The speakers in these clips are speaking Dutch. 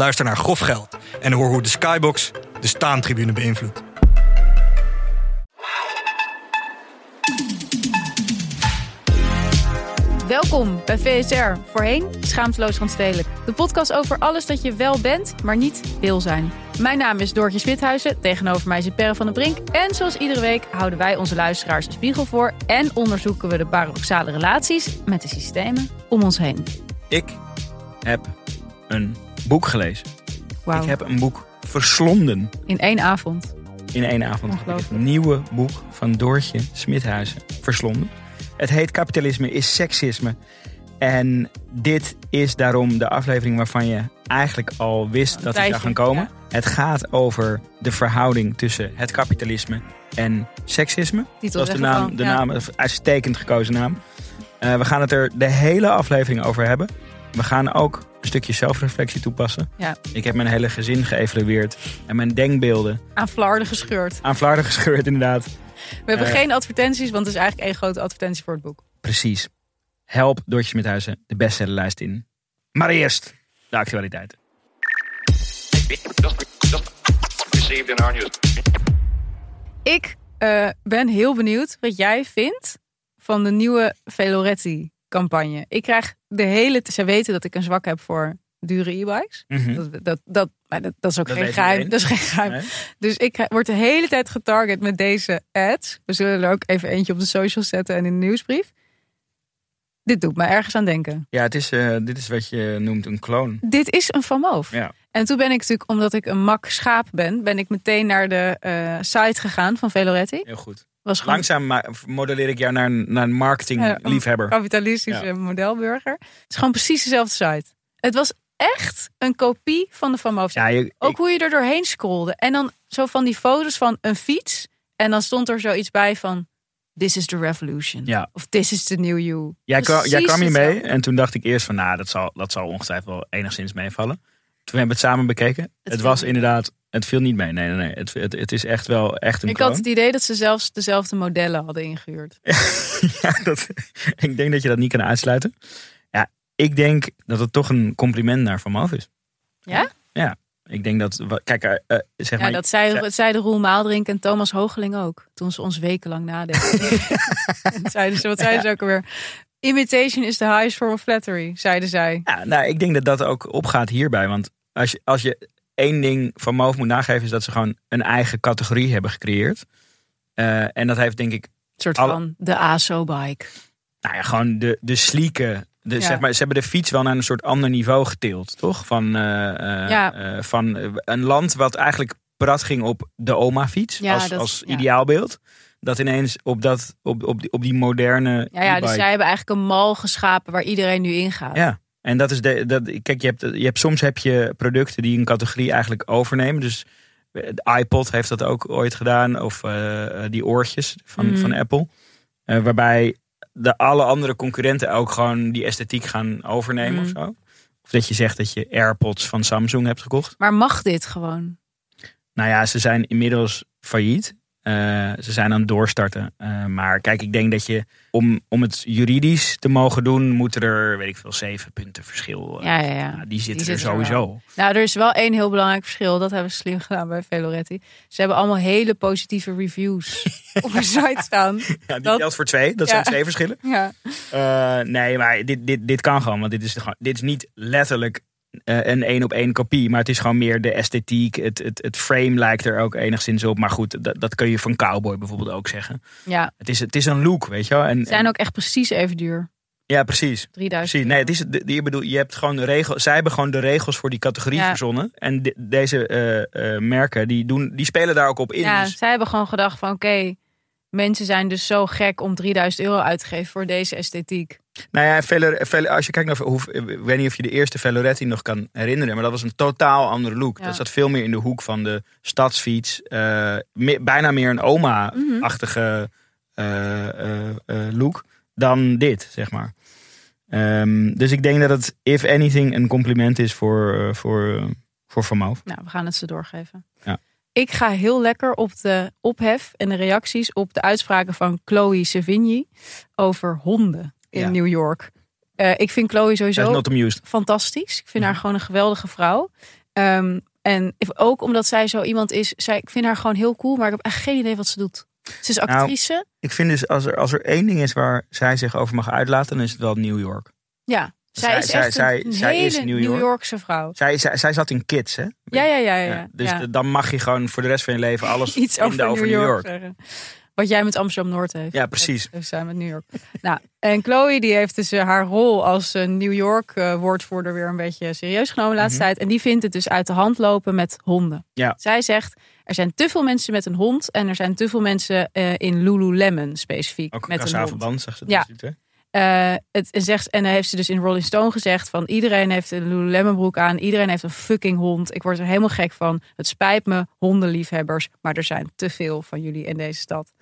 Luister naar Grof Geld en hoor hoe de Skybox de staantribune beïnvloedt. Welkom bij VSR, voorheen Schaamteloos Randstedelijk. De podcast over alles dat je wel bent, maar niet wil zijn. Mijn naam is Doortje Swithuizen, tegenover mij zit Perre van der Brink. En zoals iedere week houden wij onze luisteraars een spiegel voor... en onderzoeken we de paradoxale relaties met de systemen om ons heen. Ik heb een boek gelezen. Ik heb een boek verslonden in één avond. in één avond. Ik heb nieuwe boek van Doortje Smithuizen verslonden. Het heet Kapitalisme is Seksisme. En dit is daarom de aflevering waarvan je eigenlijk al wist dat het zou gaan komen. ja. Het gaat over de verhouding tussen het kapitalisme en seksisme. Titel Dat is de naam, de ja. naam, een uitstekend gekozen naam. Eh, we gaan het er de hele aflevering over hebben. We gaan ook een stukje zelfreflectie toepassen. Ja. Ik heb mijn hele gezin geëvalueerd en mijn denkbeelden Aan flarden gescheurd. aan flarden gescheurd inderdaad. We hebben Eh. geen advertenties, want het is eigenlijk één grote advertentie voor het boek. Precies. Help Doortje met Huizen de bestsellerlijst in. Maar eerst de actualiteiten. news. Ik eh, ben heel benieuwd wat jij vindt van de nieuwe Veloretti-campagne. Ik krijg de hele... Ze weten dat ik een zwak heb voor dure e-bikes. Dat, dat, dat, dat, dat is ook Dat geen geheim. Dat is geen geheim. Nee? Dus ik krijg- word de hele tijd getarget met deze ads. We zullen er ook even eentje op de socials zetten en in de nieuwsbrief. Dit doet me ergens aan denken. Ja, het is, eh, dit is wat je noemt een kloon. Dit is een Van Moof. Ja. En toen ben ik natuurlijk, omdat ik een mak schaap ben, ben ik meteen naar de eh, site gegaan van Veloretti. Heel goed. Was gewoon Langzaam modelleer ik jou naar een, naar een marketingliefhebber. kapitalistische Ja. modelburger. Het is gewoon precies dezelfde site. Het was echt een kopie van de Van Moof. Ja, je, Ook ik- hoe je er doorheen scrolde. En dan zo van die foto's van een fiets. En dan stond er zoiets bij van... This is the revolution. Ja. Of this is the new you. jij, kwam, jij kwam hier mee en toen dacht ik eerst van, nou, dat zal, dat zal ongetwijfeld wel enigszins meevallen. Toen hebben we het samen bekeken. Het, was inderdaad, het viel niet mee. Nee, nee, nee. Het, het, het is echt wel echt een Ik had het idee dat ze zelfs dezelfde modellen hadden ingehuurd. ja, dat, ik denk dat je dat niet kan uitsluiten. Ja, ik denk dat het toch een compliment naar Van Moof is. Ja? Ja, ik denk dat, kijk, eh, zeg Ja, maar. dat zei, dat zeiden Roel Maaldrink en Thomas Hoogeling ook. Toen ze ons wekenlang nadenken. En zeiden ze, wat zeiden ze ook alweer? Imitation is the highest form of flattery, zeiden zij. Ja, nou, ik denk dat dat ook opgaat hierbij. Want als je, als je één ding van Moof moet nageven, is dat ze gewoon een eigen categorie hebben gecreëerd. Eh, en dat heeft denk ik, Een soort Alle- van de ASO-bike. nou ja, gewoon de, de sleeke. De, Ja. zeg maar, ze hebben de fiets wel naar een soort ander niveau getild, toch? Van, eh, eh, Ja. van een land wat eigenlijk prat ging op de oma-fiets Ja, als, dat- als ideaalbeeld. Dat ineens op, dat, op, op, die, op die moderne. Ja, ja dus zij hebben eigenlijk een mal geschapen waar iedereen nu in gaat. Ja, en dat is de. Dat, kijk, je hebt, je hebt, soms heb je producten die een categorie eigenlijk overnemen. Dus de iPod heeft dat ook ooit gedaan. Of eh, die oortjes van, Mhm. van Apple. Eh, waarbij de alle andere concurrenten ook gewoon die esthetiek gaan overnemen Mhm. of zo. Of dat je zegt dat je AirPods van Samsung hebt gekocht. Maar mag dit gewoon? Nou ja, ze zijn inmiddels failliet. Eh, ze zijn aan het doorstarten. Eh, maar kijk, ik denk dat je om, om het juridisch te mogen doen, moeten er, weet ik veel, zeven punten verschil. eh, Ja, ja, ja. nou, die zitten Die er zitten er sowieso. Nou, er is wel één heel belangrijk verschil. Dat hebben ze slim gedaan bij Veloretti. Ze hebben allemaal hele positieve reviews op hun site staan. Ja, die Dat- telt voor twee. Dat Ja. zijn twee verschillen. Ja. Nee, maar dit, dit, dit kan gewoon. Want dit is, dit is niet letterlijk eh, een één op één kopie. Maar het is gewoon meer de esthetiek. Het, het, het frame lijkt er ook enigszins op. Maar goed, dat, dat kun je van Cowboy bijvoorbeeld ook zeggen. Ja, Het is, het is een look, weet je wel. En, ze zijn ook echt precies even duur. ja, precies. 3000 Precies. Nee, het is, ik bedoel, je hebt gewoon de regels. Zij hebben gewoon de regels voor die categorie Ja. verzonnen. En de- deze eh, eh, merken, die, doen, die spelen daar ook op in. Ja, Dus- zij hebben gewoon gedacht van oké, mensen zijn dus zo gek om 3000 euro uit te geven voor deze esthetiek. Nou ja, als je kijkt naar, hoe, ik weet niet of je de eerste Veloretti nog kan herinneren, maar dat was een totaal andere look. Ja. Dat zat veel meer in de hoek van de stadsfiets. eh, bijna meer een oma-achtige eh, eh, look dan dit, zeg maar. Ehm, dus ik denk dat het, if anything, een compliment is voor, voor, voor Van. Nou, we gaan het ze doorgeven. Ja. Ik ga heel lekker op de ophef en de reacties op de uitspraken van Chloe Sevigny over honden in Ja. New York. Eh, ik vind Chloe sowieso fantastisch. Ik vind haar Mhm. gewoon een geweldige vrouw. Ehm, en ook omdat zij zo iemand is. Zij, ik vind haar gewoon heel cool, maar ik heb echt geen idee wat ze doet. Ze is Nou, actrice. Ik vind dus, als er, als er één ding is waar zij zich over mag uitlaten, dan is het wel New York. ja, zij, zij- is zij- echt zij- een zij hele is New New, York. Yorkse vrouw. Zij, zij, zat in Kids, hè? Ja, ja, ja. ja, dus Ja. dan mag je gewoon voor de rest van je leven alles Iets over, vinden over New York, zeggen. Wat jij met Amsterdam Noord heeft. Ja, precies. Dat heeft zij met New York. nou, en Chloe die heeft dus eh, haar rol als eh, New York eh, woordvoerder weer een beetje serieus genomen de laatste Mhm. tijd. En die vindt het dus uit de hand lopen met honden. Ja. Zij zegt, er zijn te veel mensen met een hond en er zijn te veel mensen eh, in Lululemon specifiek Ook met een kassaverband, zegt ze. Ja. hè? Eh, het, en, zegt, en dan heeft ze dus in Rolling Stone gezegd van iedereen heeft een Lululemon broek aan. Iedereen heeft een fucking hond. Ik word er helemaal gek van. Het spijt me, hondenliefhebbers. Maar er zijn te veel van jullie in deze stad.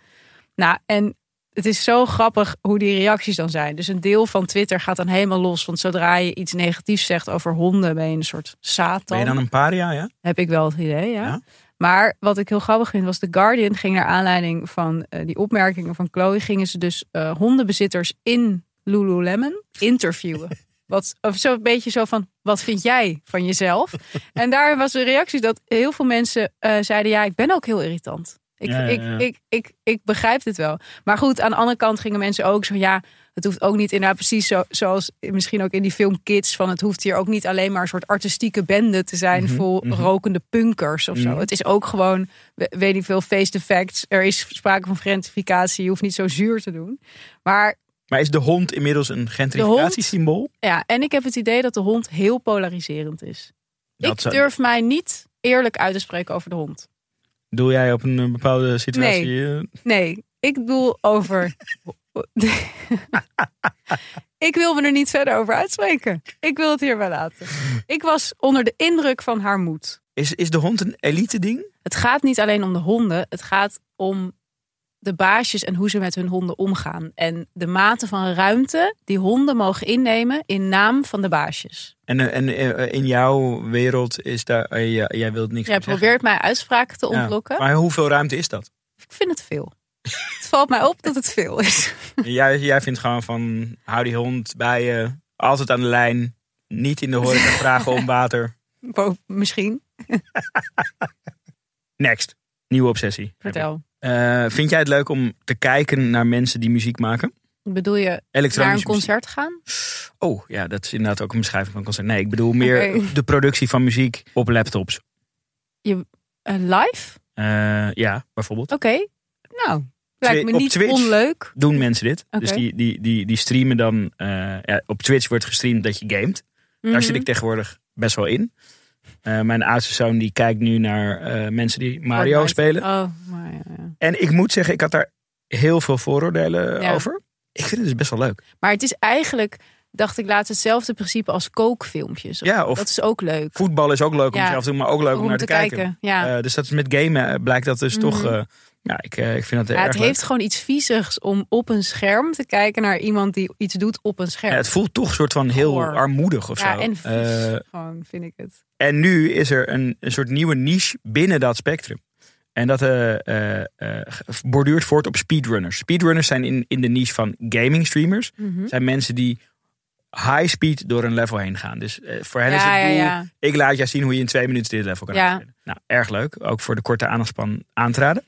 Nou, en het is zo grappig hoe die reacties dan zijn. Dus een deel van Twitter gaat dan helemaal los. Want zodra je iets negatiefs zegt over honden, ben je een soort satan. Ben je dan een paria, ja? Heb ik wel het idee, ja. Ja. Maar wat ik heel grappig vind, was The Guardian ging naar aanleiding van eh, die opmerkingen van Chloe, gingen ze dus eh, hondenbezitters in Lululemon interviewen. Wat, of zo een beetje zo van, wat vind jij van jezelf? En daar was de reactie dat heel veel mensen eh, zeiden, ja, ik ben ook heel irritant. Ik, Ja, ja, ik, ja. Ik, ik, ik begrijp dit wel. Maar goed, aan de andere kant gingen mensen ook zo, ja, het hoeft ook niet inderdaad precies zo, zoals misschien ook in die film Kids. Van het hoeft hier ook niet alleen maar een soort artistieke bende te zijn Mhm, vol mhm. rokende punkers of zo. Mhm. Het is ook gewoon, we- weet niet veel, face the facts. Er is sprake van gentrificatie. Je hoeft niet zo zuur te doen. Maar Maar is de hond inmiddels een gentrificatiesymbool? ja, en ik heb het idee dat de hond heel polariserend is. Dat ik durf mij niet eerlijk uit te spreken over de hond. Doe jij op een eh, bepaalde situatie? eh, Nee, ik bedoel over. ik wil me er niet verder over uitspreken. Ik wil het hierbij laten. Ik was onder de indruk van haar moed. Is, is de hond een elite ding? Het gaat niet alleen om de honden, het gaat om de baasjes en hoe ze met hun honden omgaan. En de mate van ruimte die honden mogen innemen in naam van de baasjes. En, eh, en eh, in jouw wereld is daar... eh, jij wilt niks Jij zeggen. probeert mij uitspraken te Ja. ontlokken. Maar hoeveel ruimte is dat? Ik vind het veel. het valt mij op dat het veel is. jij, jij vindt gewoon van... Hou die hond bij je. Altijd aan de lijn. Niet in de horeca vragen om water. Bo- Misschien. Next. Nieuwe obsessie. Vertel. Eh, vind jij het leuk om te kijken naar mensen die muziek maken? Bedoel je naar een concert gaan? Oh, ja, dat is inderdaad ook een beschrijving van een concert. Nee, ik bedoel meer de productie van muziek op laptops. Eh, live? Eh, ja, bijvoorbeeld. Oké. Nou, lijkt me op niet Twitch? onleuk. Doen mensen dit. Dus die, die, die, die streamen dan... ja, op Twitch wordt gestreamd dat je gamet. Daar zit Mhm. ik tegenwoordig best wel in. Eh, mijn oudste zoon die kijkt nu naar eh, mensen die Mario Fortnite. spelen. Oh, maar ja, ja. En ik moet zeggen, ik had daar heel veel vooroordelen Ja. over. Ik vind het dus best wel leuk. Maar het is eigenlijk, dacht ik laatst, hetzelfde principe als kookfilmpjes. Ja, of dat is ook leuk. voetbal is ook leuk om zelf te doen, maar ook leuk om, om naar te te kijken. kijken. Ja. Eh, dus dat is met gamen eh, blijkt dat dus Mhm. toch... ja, ik, eh, ik vind dat Ja, het leuk. heeft gewoon iets viezigs om op een scherm te kijken naar iemand die iets doet op een scherm. Ja, het voelt toch soort van heel armoedig of Ja, zo. en vies, Eh, gewoon, vind ik het. En nu is er een, een soort nieuwe niche binnen dat spectrum. En dat eh, borduurt voort op speedrunners. Speedrunners zijn in, in de niche van gaming streamers. Mhm. zijn mensen die high speed door een level heen gaan. Dus eh, voor hen is het doel, ja. ik laat jou zien hoe je in twee minuten dit level kan Ja. Nou, erg leuk. Ook voor de korte aandachtspan aan te raden.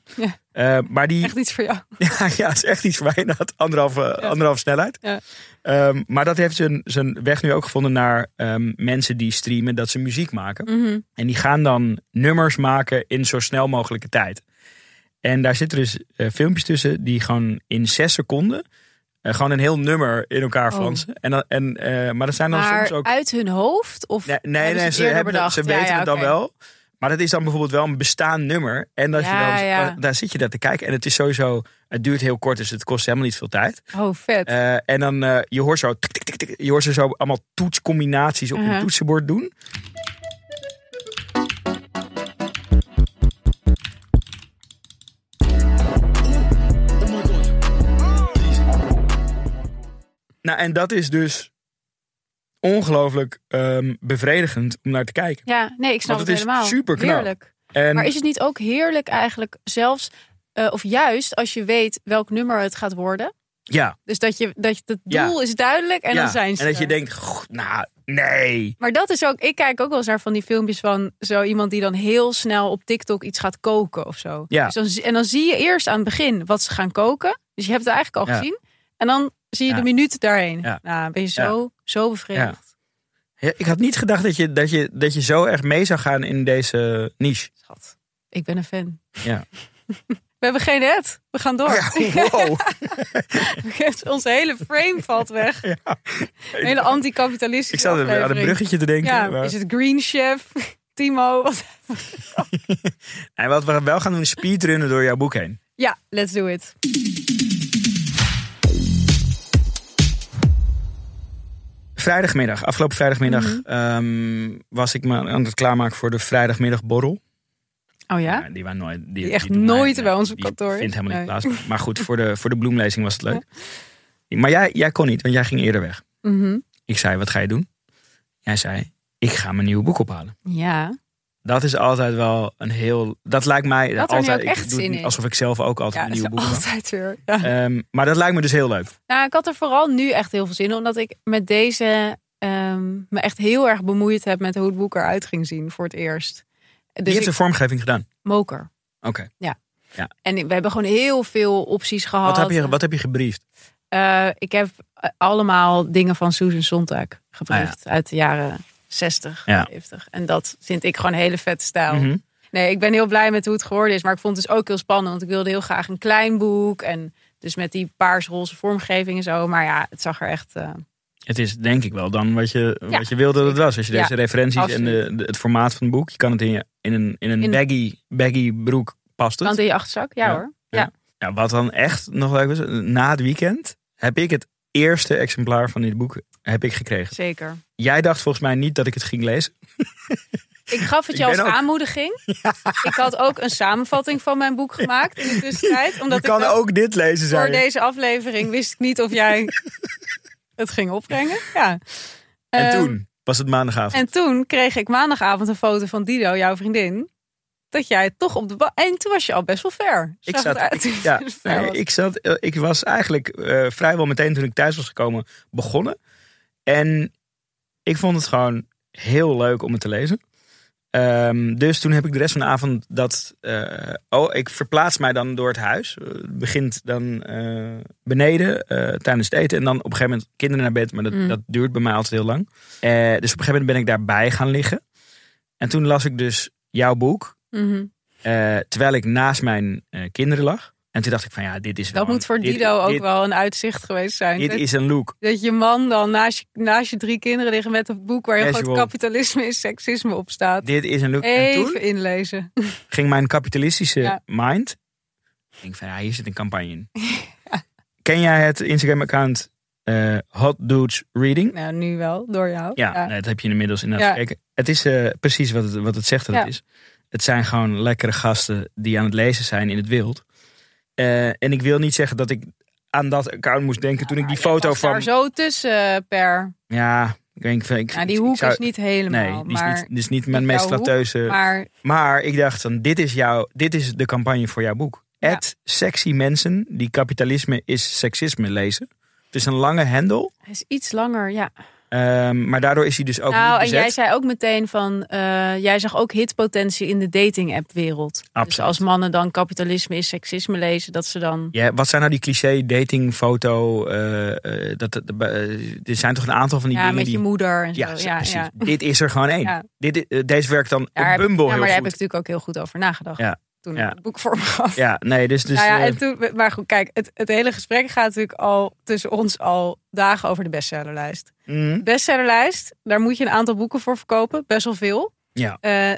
Eh, maar die, Echt iets voor jou. ja, ja, het is echt iets voor mij. inderdaad. Anderhalve, anderhalve snelheid. Ja. Ehm, maar dat heeft zijn, zijn weg nu ook gevonden naar ehm, mensen die streamen dat ze muziek maken. Mhm. En die gaan dan nummers maken in zo snel mogelijke tijd. En daar zitten dus eh, filmpjes tussen die gewoon in zes seconden eh, gewoon een heel nummer in elkaar Oh. flansen. En, en, eh, maar dat zijn dan Maar soms ook. uit hun hoofd? Of Nee, nee, nee, ze, hebben, bedacht? ze weten ja, het dan wel. Maar dat is dan bijvoorbeeld wel een bestaand nummer. En dat Ja, je dan, ja. daar zit je naar te kijken. En het is sowieso, het duurt heel kort, dus het kost helemaal niet veel tijd. Oh, vet. Eh, en dan, eh, je hoort zo, tik, tik, tik, tik, je hoort ze zo allemaal toetscombinaties op Uh-huh. een toetsenbord doen. Nou, en dat is dus ongelooflijk ehm, bevredigend om naar te kijken. ja, nee, ik snap het, het is helemaal. Heerlijk. En Maar is het niet ook heerlijk eigenlijk zelfs, eh, of juist als je weet welk nummer het gaat worden? ja, Dus dat je dat je, het Ja. doel is duidelijk en ja. dan zijn ze En dat je denkt, "Goh, nou, nee. Maar dat is ook, ik kijk ook wel eens naar van die filmpjes van zo iemand die dan heel snel op TikTok iets gaat koken of zo. Ja. Dus dan, en dan zie je eerst aan het begin wat ze gaan koken. Dus je hebt het eigenlijk al gezien. En dan zie je Ja. de minuut daarheen. Ja. Nou, ben je zo, zo bevredigd. Ja, ik had niet gedacht dat je, dat, je, dat je zo erg mee zou gaan in deze niche. Schat, ik ben een fan. Ja. We hebben geen ad. We gaan door. Oh ja, wow. Onze hele frame valt weg. Een hele anticapitalistische Ik zat aan een aflevering. bruggetje te denken. Ja, maar- is het Green Chef? Timo? Wat? Nee, wat we wel gaan doen is speedrunnen door jouw boek heen. Ja, let's do it. Vrijdagmiddag, afgelopen vrijdagmiddag Mhm. ehm, was ik me aan het klaarmaken voor de vrijdagmiddagborrel. Oh ja? Ja, die, waren nooit, die, Die echt nooit bij ons op kantoor vindt helemaal niet Nee. plaats. Maar goed, voor de, voor de bloemlezing was het leuk. Maar jij, jij kon niet, want jij ging eerder weg. Mhm. Ik zei, wat ga je doen? Jij zei, ik ga mijn nieuwe boek ophalen. Ja. Dat is altijd wel een heel. Dat lijkt mij. Nu altijd, ik echt doe zin in. Alsof ik zelf ook altijd Ja, een dat nieuwe boek altijd weer. Ja. Ehm, maar dat lijkt me dus heel leuk. Nou, ik had er vooral nu echt heel veel zin in. Omdat ik met deze ehm, me echt heel erg bemoeid heb met hoe het boek eruit ging zien voor het eerst. Dus heeft ik, de vormgeving gedaan. moker. Oké. En we hebben gewoon heel veel opties gehad. Wat, heb je, wat heb je gebriefd? Eh, ik heb eh, allemaal dingen van Susan Sontag gebriefd. Uit de jaren 60, Ja. 70. En dat vind ik gewoon een hele vette stijl. Mhm. Nee, ik ben heel blij met hoe het geworden is. Maar ik vond het dus ook heel spannend. Want ik wilde heel graag een klein boek. En dus met die paars-roze vormgeving en zo. Maar ja, het zag er echt... eh, Het is denk ik wel dan wat je, Ja, wat je wilde dat het was. Als je Ja, deze referenties absoluut. en de, de- het formaat van het boek. Je kan het in, je, in een, in een In- baggy, baggy broek past kan het. in je achterzak? Ja, hoor. Ja. Ja. Ja, wat dan echt nog leuk was. Na het weekend heb ik het eerste exemplaar van dit boek heb ik gekregen. zeker. Jij dacht volgens mij niet dat ik het ging lezen. Ik gaf het je als ook- aanmoediging. Ik had ook een samenvatting van mijn boek gemaakt in de tussentijd. Omdat je kan ik ook dit lezen, voor zei je. deze aflevering wist ik niet of jij het ging opbrengen. Ja. En Ehm, toen was het maandagavond. En toen kreeg ik maandagavond een foto van Dido, jouw vriendin. Dat jij toch op de En toen was je al best wel ver. Ik zat, uit. ik, ja, nee, ik, zat, eh, ik was eigenlijk eh, vrijwel meteen toen ik thuis was gekomen begonnen. En ik vond het gewoon heel leuk om het te lezen. Ehm, dus toen heb ik de rest van de avond dat. eh, oh, ik verplaats mij dan door het huis. Eh, Het begint dan eh, beneden eh, tijdens het eten. En dan op een gegeven moment kinderen naar bed. Maar dat, Mm. dat duurt bij mij altijd heel lang. Dus op een gegeven moment ben ik daarbij gaan liggen. En toen las ik dus jouw boek. Mhm. Terwijl ik naast mijn kinderen lag. En toen dacht ik van ja, dit is wel Dat een- moet voor dit- Dido ook dit, wel een uitzicht geweest zijn. Dit dat, is een look. dat je man dan naast je, naast je drie kinderen liggen met een boek waar heel groot kapitalisme en seksisme op staat. Dit is een look. En Even toen inlezen. ging mijn kapitalistische Ja. mind. Ik denk van ja, hier zit een campagne in. Ken jij het Instagram-account eh, Hot Dudes Reading? Nou, nu wel, door jou. Ja, nee, dat heb je inmiddels inderdaad Ja. gekeken. Het is eh, precies wat het, wat het zegt dat het is. Het zijn gewoon lekkere gasten die aan het lezen zijn in het wild. Eh, en ik wil niet zeggen dat ik aan dat account moest denken toen ik die foto past daar van... zo tussen, eh, Per. Ja, ik denk van... Ik, Nou, die ik hoek zou- is niet helemaal. Nee, die is, maar, niet, die is niet mijn meest flatteuze... maar Maar ik dacht van, dit is, jouw, dit is de campagne voor jouw boek. Ja. Sexy mensen die kapitalisme is seksisme lezen. Het is een lange hendel. Hij is iets langer, ja. Ehm, maar daardoor is hij dus ook nou, en jij zei ook meteen van, eh, jij zag ook hitpotentie in de dating app wereld. Dus als mannen dan kapitalisme is seksisme lezen, dat ze dan... Ja, wat zijn nou die cliché datingfoto? eh, dat, er zijn toch een aantal van die Ja, dingen met die... je moeder en zo. Ja, Ja, precies. ja. Dit is er gewoon één. Dit, deze werkt dan Daar op heb Bumble ja, maar daar heb ik natuurlijk ook heel goed over nagedacht. Ja. Toen Ja. ik het boek voor me gaf. Ja, nee, dus... dus nou ja, eh, en toen, maar goed, kijk, het, het hele gesprek gaat natuurlijk al tussen ons al dagen over de bestsellerlijst. mm, Bestsellerlijst, daar moet je een aantal boeken voor verkopen, best wel veel. ja. Eh,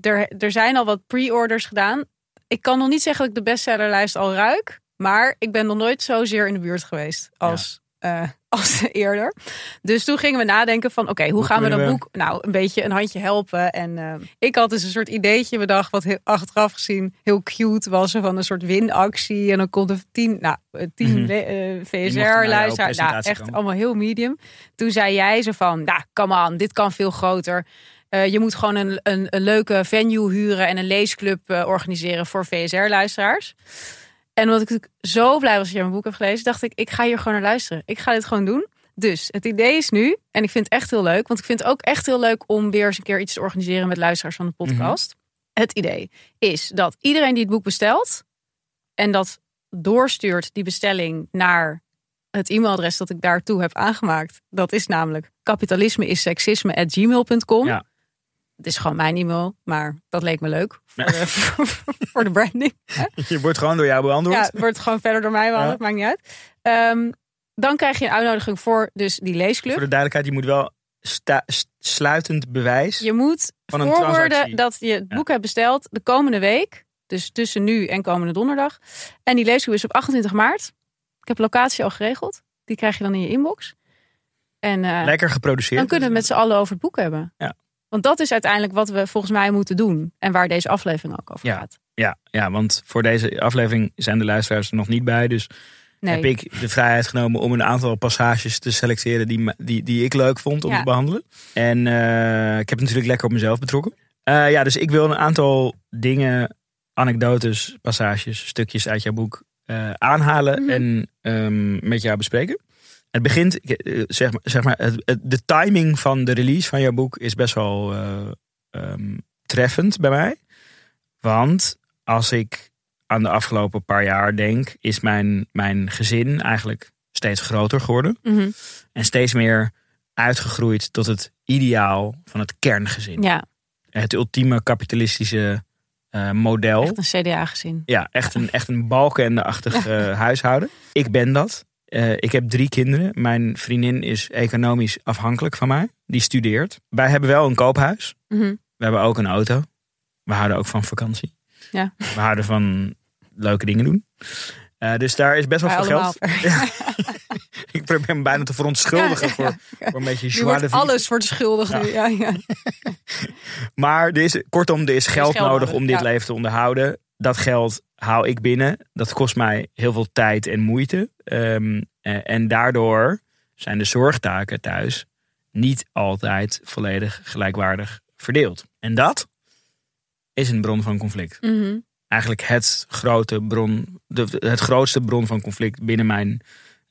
er, er zijn al wat pre-orders gedaan. Ik kan nog niet zeggen dat ik de bestsellerlijst al ruik, maar ik ben nog nooit zozeer in de buurt geweest als, eh, als eerder. Dus toen gingen we nadenken van, oké, hoe, Hoe gaan we dat boek nou een beetje een handje helpen? En eh, ik had dus een soort ideetje bedacht, wat heel, achteraf gezien heel cute was, van een soort winactie. En dan konden tien, nou, eh, tien eh, naar jouw VSR-luisteraars, nou, echt komen. allemaal heel medium. Toen zei jij zo van, nou, come on, dit kan veel groter. Eh, je moet gewoon een, een, een leuke venue huren en een leesclub organiseren voor VSR-luisteraars. En omdat ik natuurlijk zo blij was dat je mijn boek hebt gelezen, dacht ik, ik ga hier gewoon naar luisteren. Ik ga dit gewoon doen. Dus het idee is nu, en ik vind het echt heel leuk, want ik vind het ook echt heel leuk om weer eens een keer iets te organiseren met luisteraars van de podcast. Het idee is dat iedereen die het boek bestelt en dat doorstuurt die bestelling naar het e-mailadres dat ik daartoe heb aangemaakt. Dat is namelijk kapitalisme is seksisme at gmail.com. Ja. Het is gewoon mijn e-mail, maar dat leek me leuk voor de, voor de branding. Je wordt gewoon door jou beantwoord. Ja, het wordt gewoon verder door mij behandeld, maakt niet uit. Ehm, dan krijg je een uitnodiging voor dus die leesclub. Voor de duidelijkheid, je moet wel sta- sluitend bewijs. Je moet Van een voorwoorden dat je het Ja. boek hebt besteld de komende week. Dus tussen nu en komende donderdag. En die leesclub is op 28 maart. Ik heb locatie al geregeld. Die krijg je dan in je inbox. En eh, Lekker geproduceerd. dan kunnen we het met z'n allen over het boek hebben. Ja. Want dat is uiteindelijk wat we volgens mij moeten doen. En waar deze aflevering ook over Ja. gaat. Ja, ja, want voor deze aflevering zijn de luisteraars er nog niet bij. Dus Nee. heb ik de vrijheid genomen om een aantal passages te selecteren die, die, die ik leuk vond om Ja. te behandelen. En eh, ik heb natuurlijk lekker op mezelf betrokken. Eh, ja, dus ik wil een aantal dingen, anekdotes, passages, stukjes uit jouw boek eh, aanhalen Mhm. en ehm, met jou bespreken. Het begint, eh, zeg maar, zeg maar het, het- de timing van de release van jouw boek is best wel eh, ehm, treffend bij mij. Want als ik aan de afgelopen paar jaar denk, is mijn, mijn gezin eigenlijk steeds groter geworden. Mhm. En steeds meer uitgegroeid tot het ideaal van het kerngezin. Ja, Het ultieme kapitalistische eh, model. echt een CDA gezin. Ja, echt een, echt een balkenende-achtig huishouden. Ik ben dat. Eh, ik heb drie kinderen. Mijn vriendin is economisch afhankelijk van mij. Die studeert. Wij hebben wel een koophuis. Mhm. We hebben ook een auto. We houden ook van vakantie. Ja. We houden van leuke dingen doen. Eh, dus daar is best wel Wij veel geld. Ja. ik probeer me bijna te verontschuldigen Ja, voor, een beetje wordt vivre. alles voor de schuldig nu. Ja, ja. Maar er is, kortom, er is geld, geld nodig nodig, om dit leven te onderhouden. Dat geld haal ik binnen. Dat kost mij heel veel tijd en moeite. Ehm, eh, en daardoor zijn de zorgtaken thuis niet altijd volledig gelijkwaardig verdeeld. En dat is een bron van conflict. Mhm. Eigenlijk het, grote bron, de, het grootste bron van conflict binnen mijn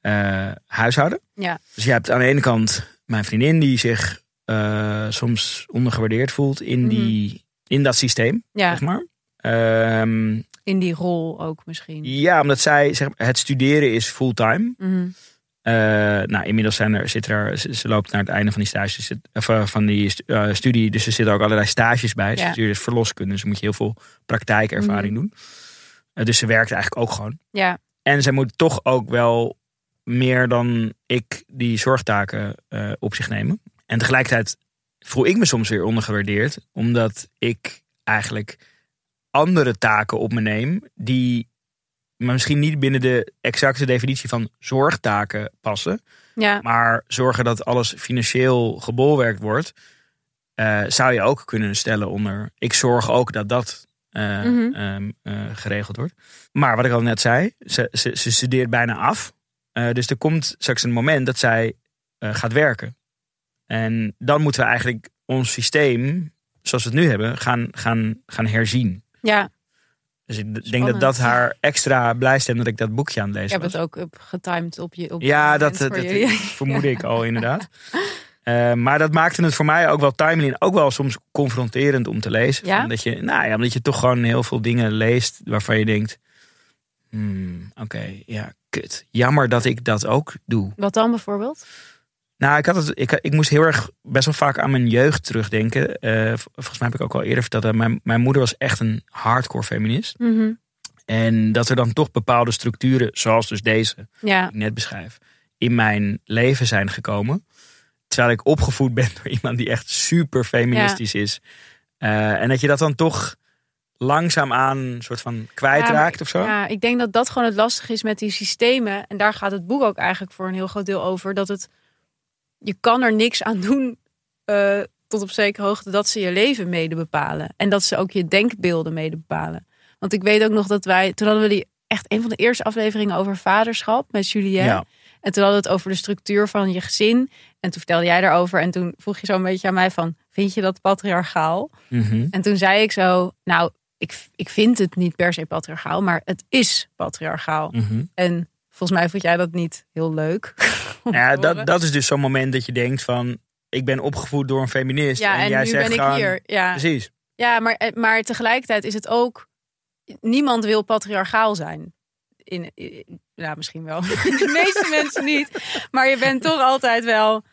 eh, huishouden. ja. Dus je hebt aan de ene kant mijn vriendin die zich eh, soms ondergewaardeerd voelt in, die, in dat systeem, ja, zeg maar. Ehm, in die rol ook misschien. ja, omdat zij, zeg maar, het studeren is fulltime. Mhm. Eh, nou, inmiddels zijn er, zit er, ze, ze loopt naar het einde van die stages, zit- of, eh, van die eh, studie. Dus er zitten ook allerlei stages bij. Ze Ja. studeert verloskunde, dus moet je heel veel praktijkervaring doen. Eh, dus ze werkt eigenlijk ook gewoon. Ja, En zij moet toch ook wel meer dan ik die zorgtaken op zich nemen. En tegelijkertijd voel ik me soms weer ondergewaardeerd. Omdat ik eigenlijk andere taken op me neem. Die misschien niet binnen de exacte definitie van zorgtaken passen. ja, Maar zorgen dat alles financieel gebolwerkt wordt. eh, zou je ook kunnen stellen onder. Ik zorg ook dat dat eh, Mhm. ehm, eh, geregeld wordt. Maar wat ik al net zei, ze, ze, ze studeert bijna af. Dus er komt straks een moment dat zij gaat werken. En dan moeten we eigenlijk ons systeem, zoals we het nu hebben, gaan, gaan, gaan herzien. Ja. Dus ik denk dat dat haar extra blij stemt dat ik dat boekje aan het Ik lezen heb was. het ook getimed op je op Ja, je dat, dat, vermoedde ik al inderdaad. Eh, maar dat maakte het voor mij ook wel timely en ook wel soms confronterend om te lezen. Ja? Van dat je, nou ja, omdat je toch gewoon heel veel dingen leest waarvan je denkt... Hmm, Oké, ja, kut. Jammer dat ik dat ook doe. Wat dan bijvoorbeeld? Nou, ik, had het, ik, ik moest heel erg best wel vaak aan mijn jeugd terugdenken. V- volgens mij heb ik ook al eerder verteld. dat Mijn, mijn moeder was echt een hardcore feminist. Mhm. En dat er dan toch bepaalde structuren, zoals dus deze, Ja, die ik net beschrijf, in mijn leven zijn gekomen. Terwijl ik opgevoed ben door iemand die echt super feministisch is. Eh, en dat je dat dan toch langzaamaan een soort van kwijtraakt Ja, of zo. Ja, ik denk dat dat gewoon het lastige is met die systemen. En daar gaat het boek ook eigenlijk voor een heel groot deel over. Dat het, je kan er niks aan doen eh, tot op zekere hoogte dat ze je leven mede bepalen. En dat ze ook je denkbeelden mede bepalen. Want ik weet ook nog dat wij, toen hadden we die echt een van de eerste afleveringen over vaderschap met Julien. Ja. En toen hadden we het over de structuur van je gezin. En toen vertelde jij daarover. En toen vroeg je zo een beetje aan mij van, vind je dat patriarchaal? Mhm. En toen zei ik zo, nou, ik, ik vind het niet per se patriarchaal, maar het is patriarchaal. Mhm. En volgens mij vond jij dat niet heel leuk. Ja, dat, dat is dus zo'n moment dat je denkt van... ik ben opgevoed door een feminist. ja, en, en, jij nu zegt ben ik hier. Ja, Precies. ja maar, eh, maar tegelijkertijd is het ook, niemand wil patriarchaal zijn. In, in- ja, misschien wel. De meeste mensen niet. Maar je bent toch altijd wel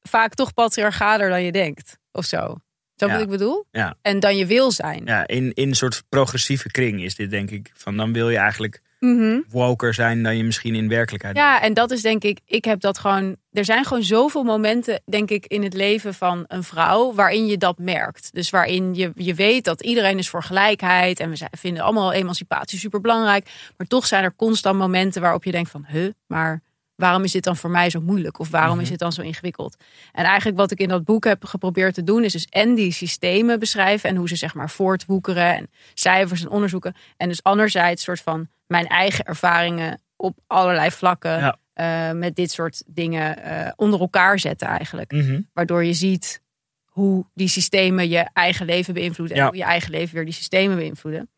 vaak toch patriarchaler dan je denkt. Of zo. Ja. wat ik bedoel? Ja. En dan je wil zijn. Ja, in, in een soort progressieve kring is dit denk ik. Van dan wil je eigenlijk Mhm. woker zijn dan je misschien in werkelijkheid bent. Ja, en dat is denk ik, ik heb dat gewoon. Er zijn gewoon zoveel momenten, denk ik, in het leven van een vrouw waarin je dat merkt. Dus waarin je, je weet dat iedereen is voor gelijkheid en we zijn, vinden allemaal emancipatie super belangrijk. Maar toch zijn er constant momenten waarop je denkt van, huh, maar waarom is dit dan voor mij zo moeilijk? Of waarom Mhm. is dit dan zo ingewikkeld? En eigenlijk wat ik in dat boek heb geprobeerd te doen, is dus en die systemen beschrijven en hoe ze zeg maar voortwoekeren en cijfers en onderzoeken. En dus anderzijds soort van mijn eigen ervaringen op allerlei vlakken Ja. eh, met dit soort dingen eh, onder elkaar zetten eigenlijk. Mhm. Waardoor je ziet hoe die systemen je eigen leven beïnvloeden. En hoe je eigen leven weer die systemen beïnvloeden.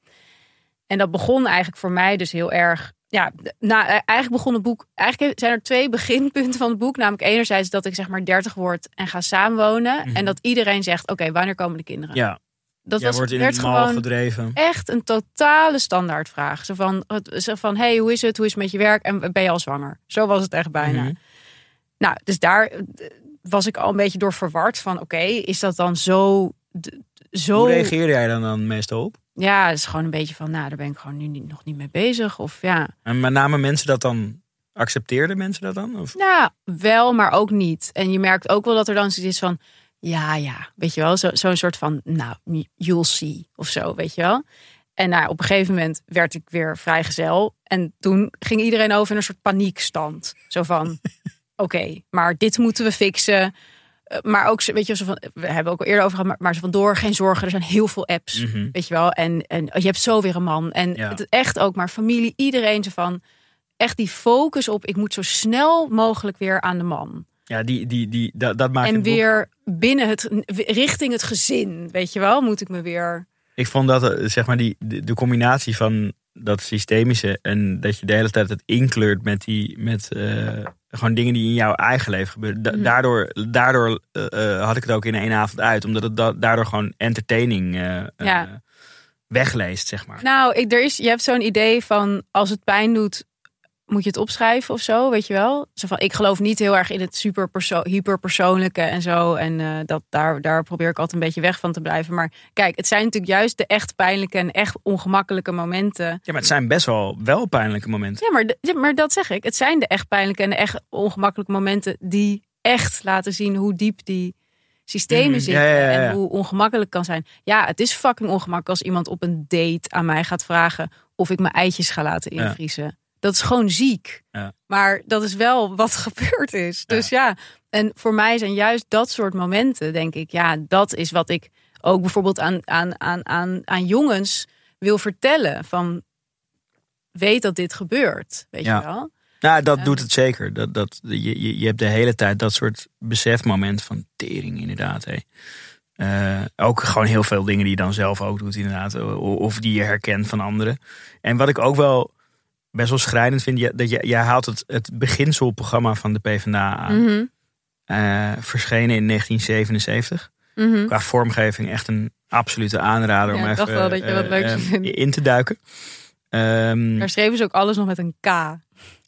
En dat begon eigenlijk voor mij dus heel erg. Ja, nou, eh, eigenlijk begon het boek. Eigenlijk zijn er twee beginpunten van het boek. Namelijk, enerzijds dat ik zeg maar 30 word en ga samenwonen. Mhm. En dat iedereen zegt: Oké, wanneer komen de kinderen? Ja, dat jij was, wordt in werd gewoon gedreven. echt een totale standaardvraag. Zo van, zo van: Hey, hoe is het? Hoe is het met je werk? En ben je al zwanger? Zo was het echt bijna. Mhm. Nou, dus daar eh, was ik al een beetje door verward van, oké, is dat dan zo, zo? Hoe reageer jij dan, dan meestal op? Ja, het is gewoon een beetje van, nou, daar ben ik gewoon nu niet, nog niet mee bezig. Of ja, En met name mensen dat dan... Accepteerden mensen dat dan? Of? nou, wel, maar ook niet. En je merkt ook wel dat er dan zoiets is van, ja, ja, weet je wel, zo- zo'n soort van, nou, you'll see of zo, weet je wel. En nou, op een gegeven moment werd ik weer vrijgezel. En toen ging iedereen over in een soort paniekstand. Zo van, oké, maar dit moeten we fixen. Eh, Maar ook, zo- weet je, zo van, we hebben ook al eerder over gehad, maar, maar zo van door, geen zorgen. Er zijn heel veel apps, Mhm. weet je wel. En, en je hebt zo weer een man. En Ja. het echt ook maar familie, iedereen zo van, echt die focus op, ik moet zo snel mogelijk weer aan de man. Ja, die, die, die, dat, dat maakt en het weer binnen het, richting het gezin, weet je wel, moet ik me weer... Ik vond dat, eh, zeg maar, die, de, de combinatie van dat systemische... en dat je de hele tijd het inkleurt met, die, met eh, gewoon dingen die in jouw eigen leven gebeuren. Da- Mhm. Daardoor, daardoor eh, had ik het ook in één avond uit. Omdat het da- daardoor gewoon entertaining Ja. wegleest, zeg maar. Nou, ik, er is, je hebt zo'n idee van als het pijn doet, moet je het opschrijven of zo, weet je wel? Zo van, ik geloof niet heel erg in het super hyperpersoonlijke en zo. En eh, dat, daar, daar probeer ik altijd een beetje weg van te blijven. Maar kijk, het zijn natuurlijk juist de echt pijnlijke en echt ongemakkelijke momenten. Ja, maar het zijn best wel, wel pijnlijke momenten. Ja, maar, ja, maar dat zeg ik. Het zijn de echt pijnlijke en de echt ongemakkelijke momenten die echt laten zien hoe diep die systemen Mhm. zitten. Ja, ja, ja, ja. En hoe ongemakkelijk kan zijn. Ja, het is fucking ongemakkelijk als iemand op een date aan mij gaat vragen of ik mijn eitjes ga laten invriezen. Dat is gewoon ziek. Ja. Maar dat is wel wat gebeurd is. Dus ja, en voor mij zijn juist dat soort momenten, denk ik, ja, dat is wat ik ook bijvoorbeeld aan, aan, aan, aan, aan jongens wil vertellen. Van weet dat dit gebeurt, weet Ja. je wel? Nou, dat doet het zeker. Dat, dat, je, je, je hebt de hele tijd dat soort besefmoment van tering inderdaad. Hé. Eh, ook gewoon heel veel dingen die je dan zelf ook doet, inderdaad. Of die je herkent van anderen. En wat ik ook wel best wel schrijnend vind, je- dat je, jij haalt het, het beginselprogramma van de PvdA aan. Mhm. Eh, verschenen in 1977. Mhm. Qua vormgeving echt een absolute aanrader Ja, om ik even dacht wel dat je wat eh, leuks eh, in te duiken. Ehm, Daar schreven ze ook alles nog met een K.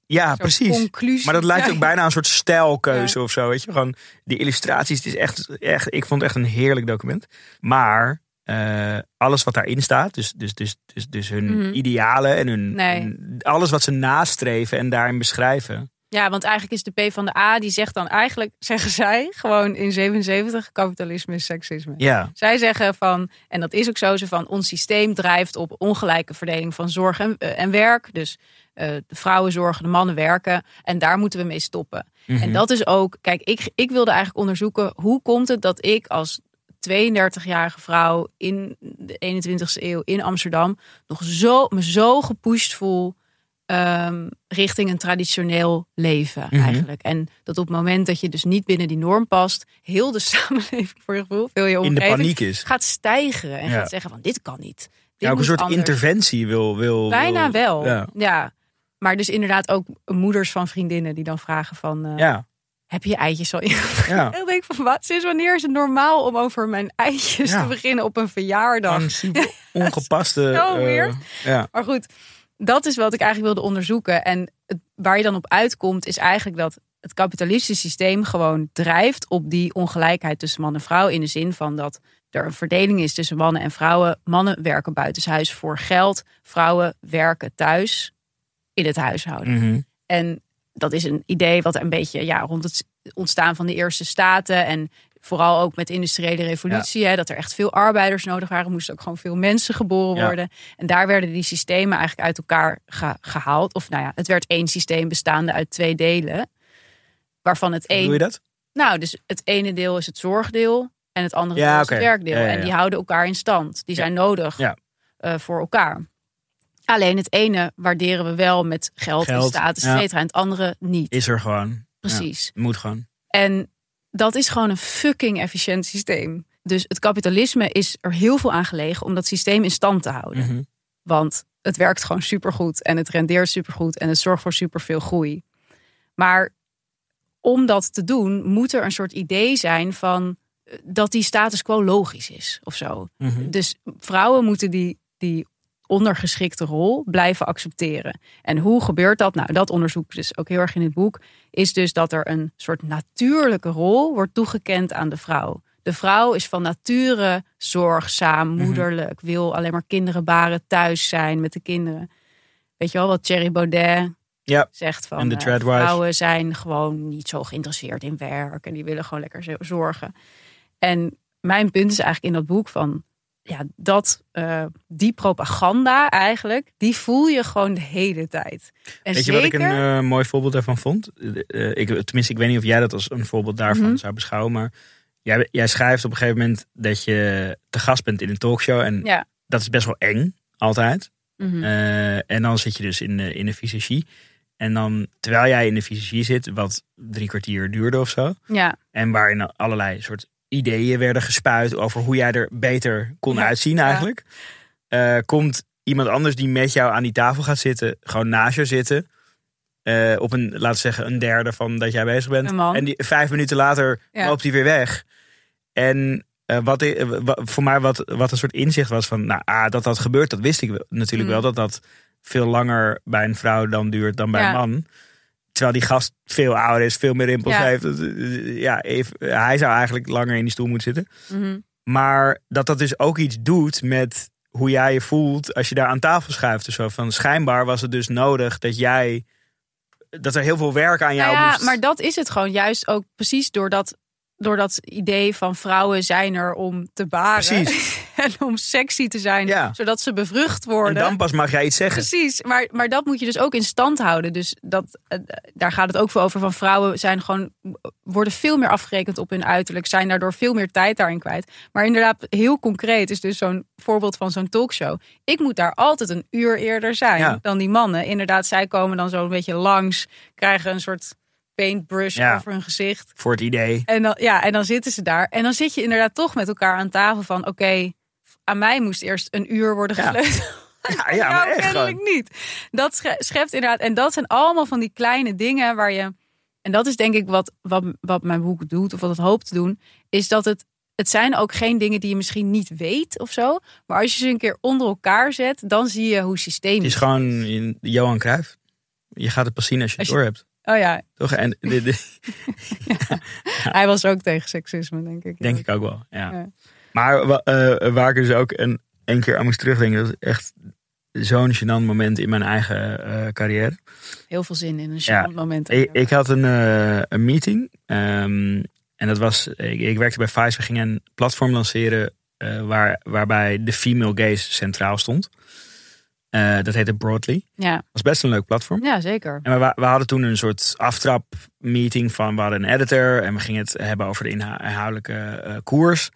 ja, precies. Conclusie. Maar dat lijkt ook bijna een soort stijlkeuze of zo. Weet je? Gewoon die illustraties. Het is echt, echt, ik vond het echt een heerlijk document. Maar eh, alles wat daarin staat, dus, dus, dus, dus, dus hun Mhm. idealen en hun, Nee. hun- alles wat ze nastreven en daarin beschrijven. Ja, want eigenlijk is de P van de A, die zegt dan eigenlijk, zeggen zij gewoon in 77, kapitalisme is seksisme. Ja, Zij zeggen van, en dat is ook zo, ze van ons systeem drijft op ongelijke verdeling van zorg en, eh, en werk. Dus eh, de vrouwen zorgen, de mannen werken. En daar moeten we mee stoppen. Mhm. En dat is ook, kijk, ik, ik wilde eigenlijk onderzoeken hoe komt het dat ik als 32-jarige vrouw in de 21ste eeuw in Amsterdam nog zo, me zo gepusht voel ehm, richting een traditioneel leven Mhm. eigenlijk. En dat op het moment dat je dus niet binnen die norm past, heel de samenleving voor je gevoel, veel je in de paniek is. gaat stijgeren en Ja. gaat zeggen van dit kan niet. Dit Ja, ook een soort anders. interventie wil. wil Bijna wil- wel. Ja. Ja. Maar dus inderdaad ook moeders van vriendinnen die dan vragen van... eh, Ja, heb je je eitjes al in? ja. En dan denk ik van, wat, sinds wanneer is het normaal om over mijn eitjes Ja. te beginnen op een verjaardag? Super ongepaste. Eh, ja. Maar goed, dat is wat ik eigenlijk wilde onderzoeken. En het, waar je dan op uitkomt, is eigenlijk dat het kapitalistische systeem gewoon drijft op die ongelijkheid tussen man en vrouw. In de zin van dat er een verdeling is tussen mannen en vrouwen. Mannen werken buitenshuis voor geld. Vrouwen werken thuis in het huishouden. Mhm. En dat is een idee wat een beetje ja, rond het ontstaan van de eerste staten. En vooral ook met de industriële revolutie. Hè, dat er echt veel arbeiders nodig waren. Moesten ook gewoon veel mensen geboren Ja. worden. En daar werden die systemen eigenlijk uit elkaar ge- gehaald. Of nou ja, het werd één systeem bestaande uit twee delen. Waarvan het Hoe doe je één. dat? Nou, dus het ene deel is het zorgdeel. En het andere Ja, deel is het werkdeel. En die houden elkaar in stand. Die zijn nodig Ja. eh, voor elkaar. Alleen het ene waarderen we wel met geld, en Geld, status, ja. et cetera. En het andere niet. Is er gewoon. Precies. Ja, moet gewoon. En dat is gewoon een fucking efficiënt systeem. Dus het kapitalisme is er heel veel aan gelegen om dat systeem in stand te houden. Mhm. Want het werkt gewoon supergoed en het rendeert supergoed en het zorgt voor superveel groei. Maar om dat te doen, moet er een soort idee zijn van eh, dat die status quo logisch is of zo. Mhm. Dus vrouwen moeten die, die ondergeschikte rol blijven accepteren. En hoe gebeurt dat? Nou, dat onderzoek dus ook heel erg in het boek. Is dus dat er een soort natuurlijke rol wordt toegekend aan de vrouw. De vrouw is van nature zorgzaam, moederlijk, wil alleen maar kinderen baren, thuis zijn met de kinderen. Weet je wel wat Thierry Baudet Ja. zegt van de eh, vrouwen zijn gewoon niet zo geïnteresseerd in werk en die willen gewoon lekker zo- zorgen. En mijn punt is eigenlijk in dat boek van ja, dat eh, die propaganda eigenlijk, die voel je gewoon de hele tijd. En Weet je wat ik een eh, mooi voorbeeld daarvan vond? Eh, ik, tenminste, ik weet niet of jij dat als een voorbeeld daarvan Mhm. zou beschouwen. Maar jij, jij schrijft op een gegeven moment dat je te gast bent in een talkshow. En Ja. dat is best wel eng, altijd. Mhm. En dan zit je dus in de, in de visagie. En dan, terwijl jij in de visagie zit, wat drie kwartier duurde of zo. ja, En waarin allerlei soort ideeën werden gespuit over hoe jij er beter kon Ja, uitzien ja. eigenlijk. Eh, komt iemand anders die met jou aan die tafel gaat zitten, gewoon naast je zitten. eh, op een, laten we zeggen, een derde van dat jij bezig bent. En die, vijf minuten later Ja. loopt hij weer weg. En eh, wat, voor mij wat, wat een soort inzicht was van, nou, ah, dat dat gebeurt, dat wist ik wel- natuurlijk Mm. wel. Dat dat veel langer bij een vrouw dan duurt dan bij Ja. een man. Terwijl die gast veel ouder is, veel meer rimpels Ja. heeft. Ja, even, hij zou eigenlijk langer in die stoel moeten zitten. Mhm. Maar dat dat dus ook iets doet met hoe jij je voelt als je daar aan tafel schuift. Dus zo van schijnbaar was het dus nodig dat jij dat er heel veel werk aan jou Nou ja, moest. maar dat is het gewoon juist ook precies door dat, door dat idee van vrouwen zijn er om te baren. Precies. en om sexy te zijn, Ja. zodat ze bevrucht en worden. dan pas mag jij iets zeggen. Precies, maar, maar dat moet je dus ook in stand houden. Dus dat, eh, daar gaat het ook voor over. Van vrouwen zijn gewoon, worden veel meer afgerekend op hun uiterlijk. Zijn daardoor veel meer tijd daarin kwijt. Maar inderdaad, heel concreet is dus zo'n voorbeeld van zo'n talkshow. Ik moet daar altijd een uur eerder zijn Ja. dan die mannen. Inderdaad, zij komen dan zo een beetje langs. Krijgen een soort paintbrush Ja. over hun gezicht. Voor het idee. En dan, ja, en dan zitten ze daar. En dan zit je inderdaad toch met elkaar aan tafel van... oké, aan mij moest eerst een uur worden gesleuteld. Ja, ja maar Nou, echt kennelijk gewoon. niet. Dat sche- schept inderdaad. En dat zijn allemaal van die kleine dingen waar je. En dat is denk ik wat, wat, wat mijn boek doet, of wat het hoopt te doen, is dat het. Het zijn ook geen dingen die je misschien niet weet of zo. Maar als je ze een keer onder elkaar zet, dan zie je hoe Het systemisch. is gewoon in- Johan Cruijff. Je gaat het pas zien als je het Als je- door hebt. Oh ja, Toch? En hij was ook tegen seksisme, denk ik. denk ik ook wel. Ja. Ja. Maar eh, waar ik dus ook een, een keer aan moest terugdenken. Dat is echt zo'n gênant moment in mijn eigen eh, carrière. Heel veel zin in een ja. moment. Ik, ik had een, eh, een meeting. ehm, en dat was, ik, ik werkte bij Vice. We gingen een platform lanceren eh, waar, waarbij de female gaze centraal stond. Eh, dat heette Broadly. ja. was best een leuk platform. ja, zeker. En we, we hadden toen een soort aftrap meeting van we hadden een editor en we gingen het hebben over de inhoudelijke eh, koers.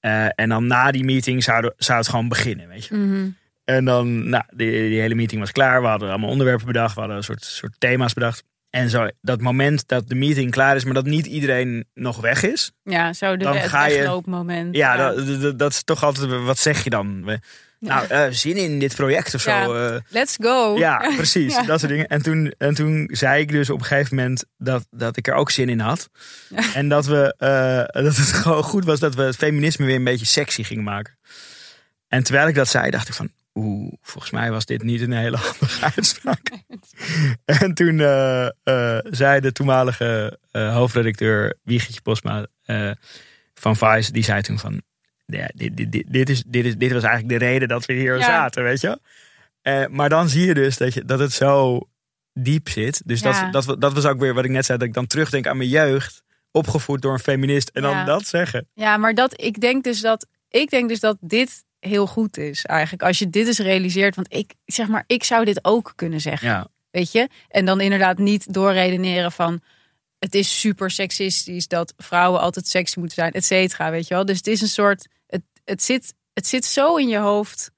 Eh, en dan na die meeting zou, zou het gewoon beginnen, weet je. Mhm. En dan, nou, die, die hele meeting was klaar. We hadden allemaal onderwerpen bedacht. We hadden een soort, soort thema's bedacht. En zo, dat moment dat de meeting klaar is, maar dat niet iedereen nog weg is. Ja, zo de, Dan het ga je- wegloopmoment. Ja, Dat, dat, dat is toch altijd, wat zeg je dan? We- Nou, eh, zin in dit project of zo. Eh. Let's go. Ja, precies. Ja. Dat soort dingen. En toen, en toen zei ik dus op een gegeven moment dat, dat ik er ook zin in had. En dat, we, eh, dat het gewoon goed was dat we het feminisme weer een beetje sexy gingen maken. En terwijl ik dat zei, dacht ik van... Oeh, volgens mij was dit niet een hele handige uitspraak. en toen zei de toenmalige hoofdredacteur Wiegetje Posma van Vice... die zei toen van... Ja, dit, dit, dit, is, dit, is, dit was eigenlijk de reden dat we hier Ja. zaten, weet je? Eh, maar dan zie je dus dat, je, dat het zo diep zit. Dus Ja. dat, dat, dat was ook weer wat ik net zei, dat ik dan terugdenk aan mijn jeugd. Opgevoed door een feminist. En dan dat zeggen. Ja, maar dat, ik, denk dus dat, ik denk dus dat dit heel goed is eigenlijk. Als je dit eens realiseert. Want ik zeg maar, ik zou dit ook kunnen zeggen. Weet je? En dan inderdaad niet doorredeneren van. Het is super seksistisch dat vrouwen altijd sexy moeten zijn, et cetera. Weet je wel? Dus het is een soort. Het, zit, het zit zo in je hoofd.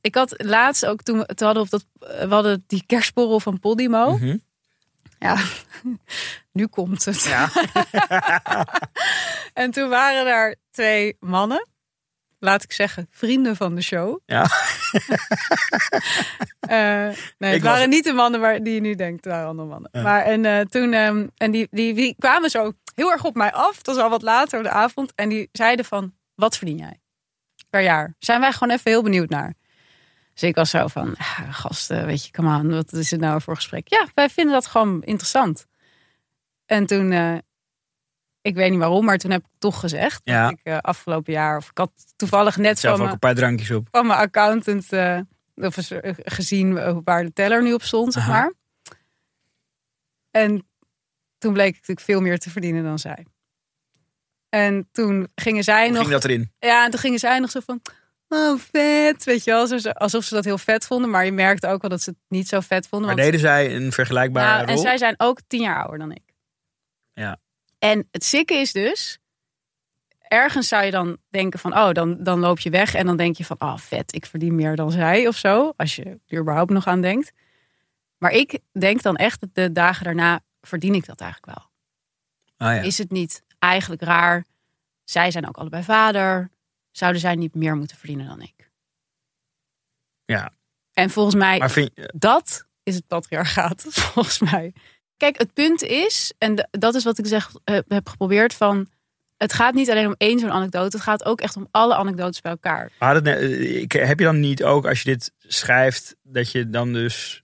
Ik had laatst ook toen we het hadden op dat. We hadden die kerstborrel van Podimo. Mhm. Ja, nu komt het. ja. En toen waren daar twee mannen. Laat ik zeggen, vrienden van de show. ja. Eh, nee, het was- waren niet de mannen waar, die je nu denkt. Het waren andere mannen. Maar en eh, toen, ehm, en die, die, die kwamen zo heel erg op mij af. Het was al wat later op de avond. En die zeiden van, wat verdien jij per jaar? Zijn wij gewoon even heel benieuwd naar. Dus ik was zo van, ah, gasten, weet je, come on, wat is het nou voor gesprek? Ja, wij vinden dat gewoon interessant. En toen, eh, ik weet niet waarom, maar toen heb ik toch gezegd. Ja. Dat ik eh, afgelopen jaar, of ik had toevallig net Zelf ook een paar drankjes op. van mijn accountant eh, of gezien waar de teller nu op stond, zeg maar. En toen bleek ik natuurlijk veel meer te verdienen dan zij. En toen gingen zij Hoe nog. ging dat erin? Ja, en toen gingen zij nog zo van. Oh, vet. Weet je wel, alsof ze dat heel vet vonden. Maar je merkte ook wel dat ze het niet zo vet vonden. Maar want- deden zij een vergelijkbare nou, en rol? zij zijn ook tien jaar ouder dan ik. Ja. En het sikke is dus, ergens zou je dan denken van, oh, dan, dan loop je weg en dan denk je van, oh, vet, ik verdien meer dan zij of zo. Als je er überhaupt nog aan denkt. Maar ik denk dan echt, dat de dagen daarna verdien ik dat eigenlijk wel. Ah, ja. Is het niet eigenlijk raar? Zij zijn ook allebei vader. Zouden zij niet meer moeten verdienen dan ik? ja. En volgens mij Maar vind, dat is het patriarchaat, volgens mij. Kijk, het punt is, en dat is wat ik zeg, eh, heb geprobeerd van... Het gaat niet alleen om één zo'n anekdote. Het gaat ook echt om alle anekdotes bij elkaar. Maar eh, heb je dan niet ook, als je dit schrijft, dat je dan dus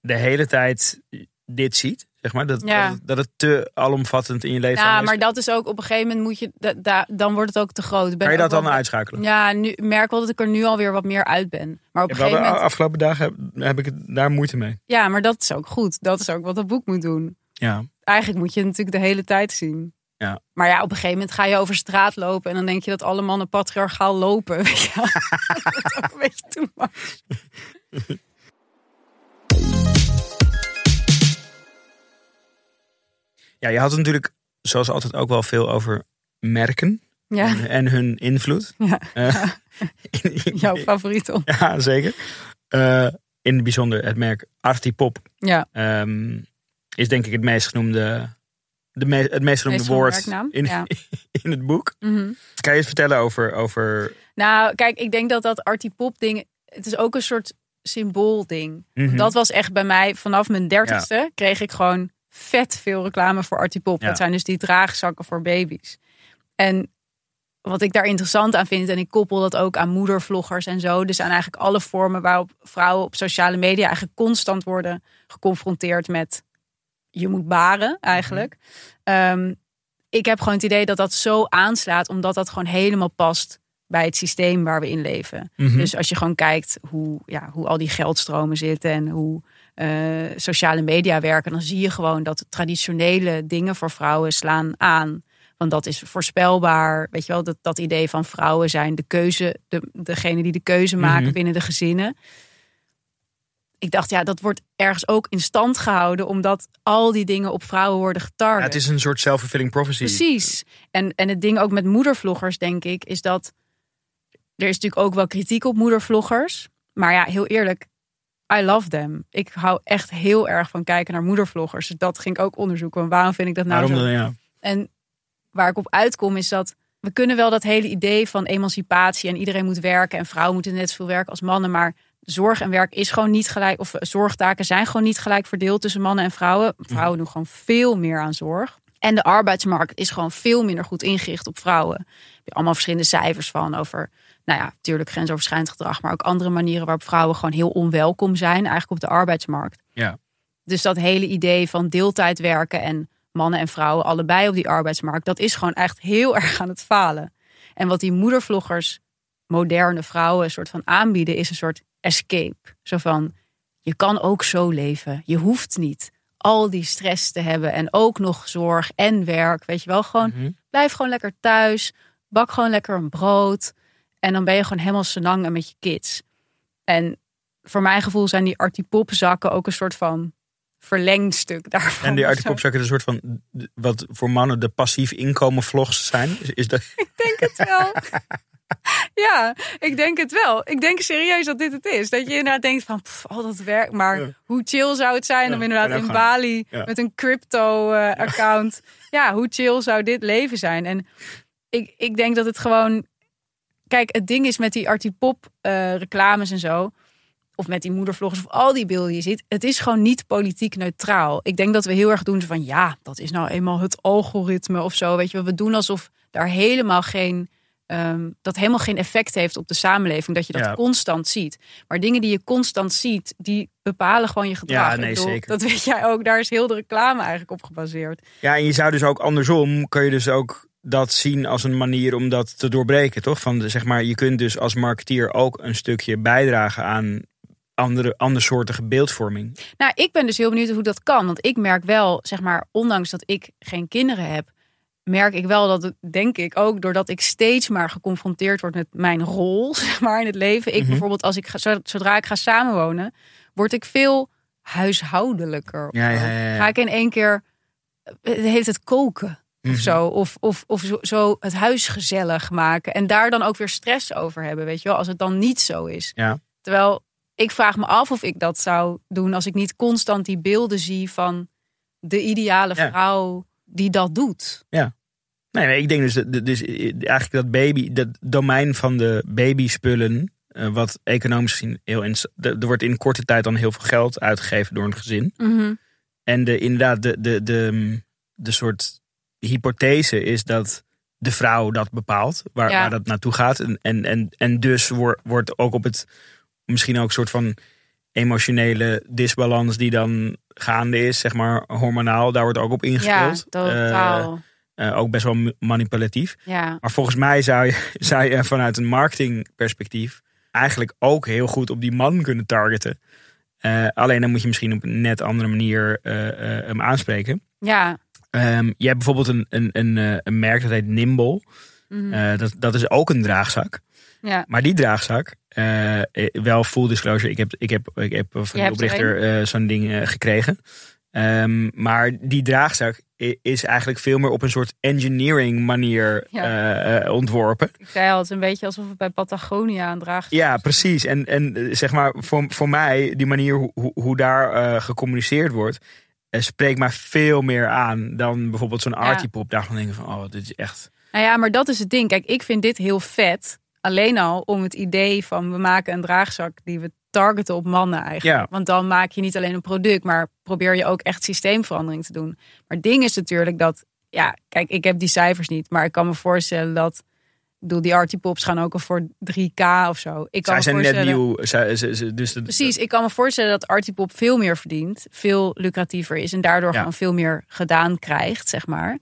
de hele tijd dit ziet? Zeg maar, dat, Ja. dat, het- dat het te alomvattend in je leven Ja, is. maar dat is ook op een gegeven moment moet je... da- da- dan wordt het ook te groot. Ben Kan je dat ook wel- dan uitschakelen? Ja, nu merk wel dat ik er nu alweer wat meer uit ben. Maar op Ja, een gegeven de moment... afgelopen dagen heb, heb ik daar moeite mee. Ja, maar dat is ook goed. Dat is ook wat dat boek moet doen. Ja. Eigenlijk moet je het natuurlijk de hele tijd zien. Ja. Maar ja, op een gegeven moment ga je over straat lopen en dan denk je dat alle mannen patriarchaal lopen. Wel. dat is ook een beetje too much. ja, je had het natuurlijk zoals altijd ook wel veel over merken Ja, en, en hun invloed. Ja. In- jouw favoriet. Ja, zeker. Eh, in het bijzonder het merk Artipop. Ja, Ehm, is denk ik het meest genoemde, de me- het meest genoemde Meest woord in, ja. in het boek. Mhm. Kan je eens vertellen over, over Nou, kijk, ik denk dat dat artipop ding, het is ook een soort symboolding. Mhm. Dat was echt bij mij vanaf mijn dertigste kreeg ik gewoon vet veel reclame voor artipop. Ja. Dat zijn dus die draagzakken voor baby's. En wat ik daar interessant aan vind, en ik koppel dat ook aan moedervloggers en zo. Dus aan eigenlijk alle vormen waarop vrouwen op sociale media eigenlijk constant worden geconfronteerd met je moet baren eigenlijk. Ehm, ik heb gewoon het idee dat dat zo aanslaat, omdat dat gewoon helemaal past bij het systeem waar we in leven. Mhm. Dus als je gewoon kijkt hoe, ja, hoe al die geldstromen zitten en hoe eh, sociale media werken, dan zie je gewoon dat traditionele dingen voor vrouwen slaan aan. Want dat is voorspelbaar. Weet je wel, dat, dat idee van vrouwen zijn de keuze, de, degene die de keuze maken Mhm. binnen de gezinnen. Ik dacht, ja, dat wordt ergens ook in stand gehouden, omdat al die dingen op vrouwen worden getarget. Ja, het is een soort self-fulfilling prophecy. Precies. En, en het ding ook met moedervloggers, denk ik, is dat er is natuurlijk ook wel kritiek op moedervloggers. Maar ja, heel eerlijk, I love them. Ik hou echt heel erg van kijken naar moedervloggers. Dat ging ik ook onderzoeken. Waarom vind ik dat nou Waarom zo? dan, ja. En waar ik op uitkom is dat we kunnen wel dat hele idee van emancipatie en iedereen moet werken en vrouwen moeten net zoveel werken als mannen, maar zorg en werk is gewoon niet gelijk, of zorgtaken zijn gewoon niet gelijk verdeeld tussen mannen en vrouwen. Vrouwen doen gewoon veel meer aan zorg. En de arbeidsmarkt is gewoon veel minder goed ingericht op vrouwen. Heb je allemaal verschillende cijfers van over, nou ja, natuurlijk grensoverschrijdend gedrag, maar ook andere manieren waarop vrouwen gewoon heel onwelkom zijn, eigenlijk op de arbeidsmarkt. Ja. Dus dat hele idee van deeltijd werken en mannen en vrouwen allebei op die arbeidsmarkt, dat is gewoon echt heel erg aan het falen. En wat die moedervloggers, moderne vrouwen, een soort van aanbieden, is een soort escape. Zo van, je kan ook zo leven. Je hoeft niet al die stress te hebben en ook nog zorg en werk. Weet je wel, gewoon Mhm. blijf gewoon lekker thuis. Bak gewoon lekker een brood. En dan ben je gewoon helemaal senang met je kids. En voor mijn gevoel zijn die artipopzakken ook een soort van verlengstuk daarvan. En die artipopzakken een soort van, wat voor mannen de passief inkomen vlogs zijn. Is, is dat, Ik denk het wel. ja, ik denk het wel. Ik denk serieus dat dit het is. Dat je inderdaad denkt van, pff, al dat werk. Maar Ja. hoe chill zou het zijn Ja, om inderdaad en in Bali ja. met een crypto-account. ja, hoe chill zou dit leven zijn? En ik, ik denk dat het gewoon... Kijk, het ding is met die artipop eh reclames en zo... of met die moedervloggers of al die beelden die je ziet... het is gewoon niet politiek neutraal. Ik denk dat we heel erg doen van... ja, dat is nou eenmaal het algoritme of zo. Weet je, we doen alsof daar helemaal geen... ehm, dat helemaal geen effect heeft op de samenleving. Dat je dat Ja. constant ziet. Maar dingen die je constant ziet... die bepalen gewoon je gedrag. Ja, nee, bedoel, zeker. Dat weet jij ook. Daar is heel de reclame eigenlijk op gebaseerd. ja, en je zou dus ook andersom, kun je dus ook dat zien als een manier om dat te doorbreken, toch? Van, zeg maar, je kunt dus als marketeer ook een stukje bijdragen aan andere, andersoortige beeldvorming. Nou, ik ben dus heel benieuwd hoe dat kan. Want ik merk wel, zeg maar, ondanks dat ik geen kinderen heb, merk ik wel dat het, denk ik, ook doordat ik steeds maar geconfronteerd word met mijn rol, zeg maar, in het leven. Ik Mhm. bijvoorbeeld, als ik ga, zo- zodra ik ga samenwonen, word ik veel huishoudelijker. Ja, ja, ja, ja. Ga ik in één keer eh, hele tijd koken. Of Mhm. zo. Of, of, of zo, zo het huis gezellig maken. En daar dan ook weer stress over hebben. Weet je wel, als het dan niet zo is. Ja. Terwijl ik vraag me af of ik dat zou doen als ik niet constant die beelden zie van de ideale Ja. vrouw die dat doet. Nee, nee, ik denk dus, dus eigenlijk dat baby, dat domein van de babyspullen, eh, wat economisch gezien heel er wordt in korte tijd dan heel veel geld uitgegeven door een gezin. En de, inderdaad, de, de, de, de soort hypothese is dat de vrouw dat bepaalt, waar, Ja. waar dat naartoe gaat. En, en, en, en dus wordt, wordt ook op het, misschien ook een soort van emotionele disbalans die dan gaande is, zeg maar hormonaal, daar wordt ook op Ja, ingespeeld. totaal. Eh, eh, ook best wel ma- manipulatief. ja. Maar volgens mij zou je, zou je vanuit een marketingperspectief eigenlijk ook heel goed op die man kunnen targeten. Eh, alleen dan moet je misschien op een net andere manier hem aanspreken. ja. Ehm, je hebt bijvoorbeeld een, een, een, eh, een merk dat heet Nimble. Mhm. Eh, dat, dat is ook een draagzak. ja. Maar die draagzak, eh, wel full disclosure, ik heb, ik heb, ik heb van de er oprichter zo'n ding gekregen. Ehm, maar die draagzak is eigenlijk veel meer op een soort engineering manier Ja. ontworpen. Ik zei al, het is een beetje alsof het bij Patagonia aan draagt. Ja, precies. En, en zeg maar, voor, voor mij, die manier hoe, hoe, daar gecommuniceerd wordt, spreekt mij veel meer aan dan bijvoorbeeld zo'n artiepop. Daarvan denk ik van, oh, dit is echt... Nou ja, maar dat is het ding. Kijk, ik vind dit heel vet. Alleen al om het idee van we maken een draagzak die we targeten op mannen eigenlijk. Ja. Want dan maak je niet alleen een product, maar probeer je ook echt systeemverandering te doen. Maar het ding is natuurlijk dat, ja, kijk, ik heb die cijfers niet, maar ik kan me voorstellen dat, bedoel, die artipops gaan ook al voor 3k of zo. Ik kan Zij me zijn net nieuw. Zij, ze, ze- dus de- Precies, ik kan me voorstellen dat Artipop veel meer verdient, veel lucratiever is en daardoor Ja. gewoon veel meer gedaan krijgt, zeg maar.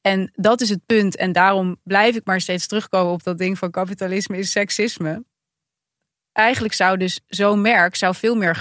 En dat is het punt. En daarom blijf ik maar steeds terugkomen op dat ding van kapitalisme is seksisme. Eigenlijk zou dus zo'n merk zou veel meer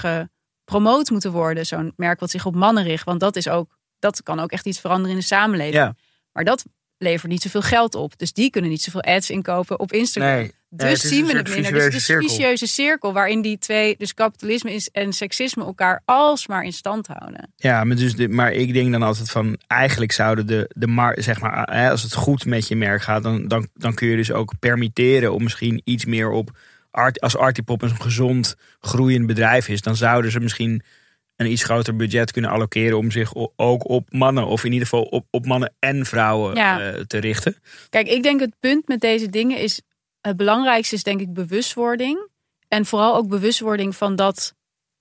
gepromoot moeten worden. Zo'n merk wat zich op mannen richt. Want dat is ook, dat kan ook echt iets veranderen in de samenleving. Ja. Maar dat levert niet zoveel geld op. Dus die kunnen niet zoveel ads inkopen op Instagram. Nee. Dus zien we het minder. Dus het is vicieuze een vicieuze cirkel waarin die twee, dus kapitalisme is en seksisme, elkaar alsmaar in stand houden. Ja, maar, dus de, maar ik denk dan altijd van, eigenlijk zouden de, de mar, zeg maar, hè, als het goed met je merk gaat, dan, dan, dan kun je dus ook permitteren om misschien iets meer op, art, als Artipop een gezond groeiend bedrijf is, dan zouden ze misschien een iets groter budget kunnen allokeren om zich ook op mannen, of in ieder geval op, op mannen en vrouwen Ja. eh, te richten. Kijk, ik denk het punt met deze dingen is, het belangrijkste is denk ik bewustwording. En vooral ook bewustwording van dat,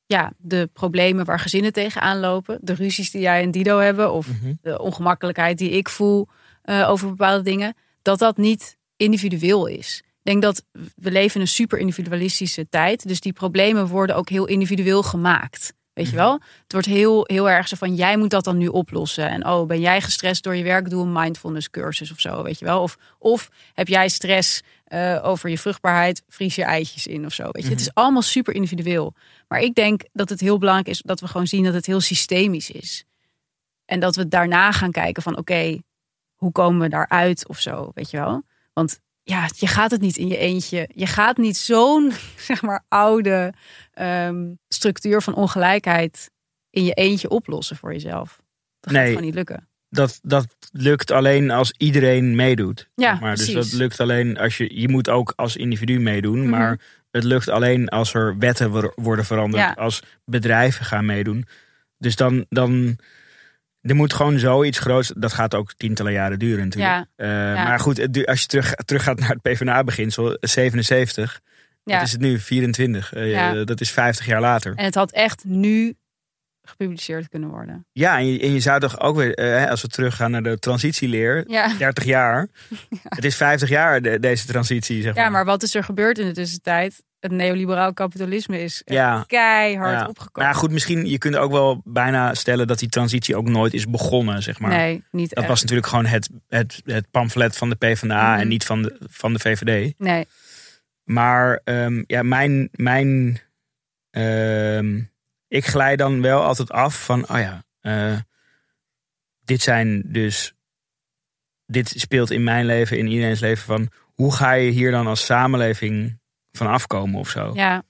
ja, de problemen waar gezinnen tegenaan lopen, de ruzies die jij en Dido hebben, of de ongemakkelijkheid die ik voel eh, over bepaalde dingen, dat dat niet individueel is. Ik denk dat we leven in een super individualistische tijd. Dus die problemen worden ook heel individueel gemaakt. Weet je wel? Het wordt heel, heel erg zo van jij moet dat dan nu oplossen. En oh, ben jij gestrest door je werk? Doe een mindfulness cursus of zo, weet je wel? Of, of heb jij stress eh, over je vruchtbaarheid? Vries je eitjes in of zo. Weet je? Het is allemaal super individueel. Maar ik denk dat het heel belangrijk is dat we gewoon zien dat het heel systemisch is. En dat we daarna gaan kijken van oké, hoe komen we daaruit of zo, weet je wel? Want ja, je gaat het niet in je eentje. Je gaat niet zo'n, zeg maar, oude ehm, structuur van ongelijkheid in je eentje oplossen voor jezelf. Dat gaat Nee. gewoon niet lukken. Dat, dat lukt alleen als iedereen meedoet. Ja, maar. Dus dat lukt alleen als je, je moet ook als individu meedoen, Mhm. maar het lukt alleen als er wetten wor- worden veranderd, Ja. als bedrijven gaan meedoen. Dus dan, dan er moet gewoon zoiets groots, dat gaat ook tientallen jaren duren natuurlijk. Ja, Eh, ja. Maar goed, als je terug, terug gaat naar het PvdA-beginsel, 77, ja. wat is het nu? 24. Eh, Ja. Dat is 50 jaar later. En het had echt nu gepubliceerd kunnen worden. Ja, en je, en je zou toch ook weer, eh, als we teruggaan naar de transitieleer, Ja. 30 jaar. Het is 50 jaar de- deze transitie, zeg maar. ja, maar wat is er gebeurd in de tussentijd? Het neoliberaal kapitalisme is Ja. keihard Ja. opgekomen. Maar ja, goed, misschien, je kunt ook wel bijna stellen dat die transitie ook nooit is begonnen, zeg maar. nee, niet dat echt. was natuurlijk gewoon het, het, het pamflet van de PvdA Mhm. en niet van de, van de VVD. Nee, Maar ehm, ja, mijn, mijn ehm, ik glij dan wel altijd af van, oh ja, eh, dit zijn dus, dit speelt in mijn leven, in iedereen's leven van, hoe ga je hier dan als samenleving van afkomen of zo? ja.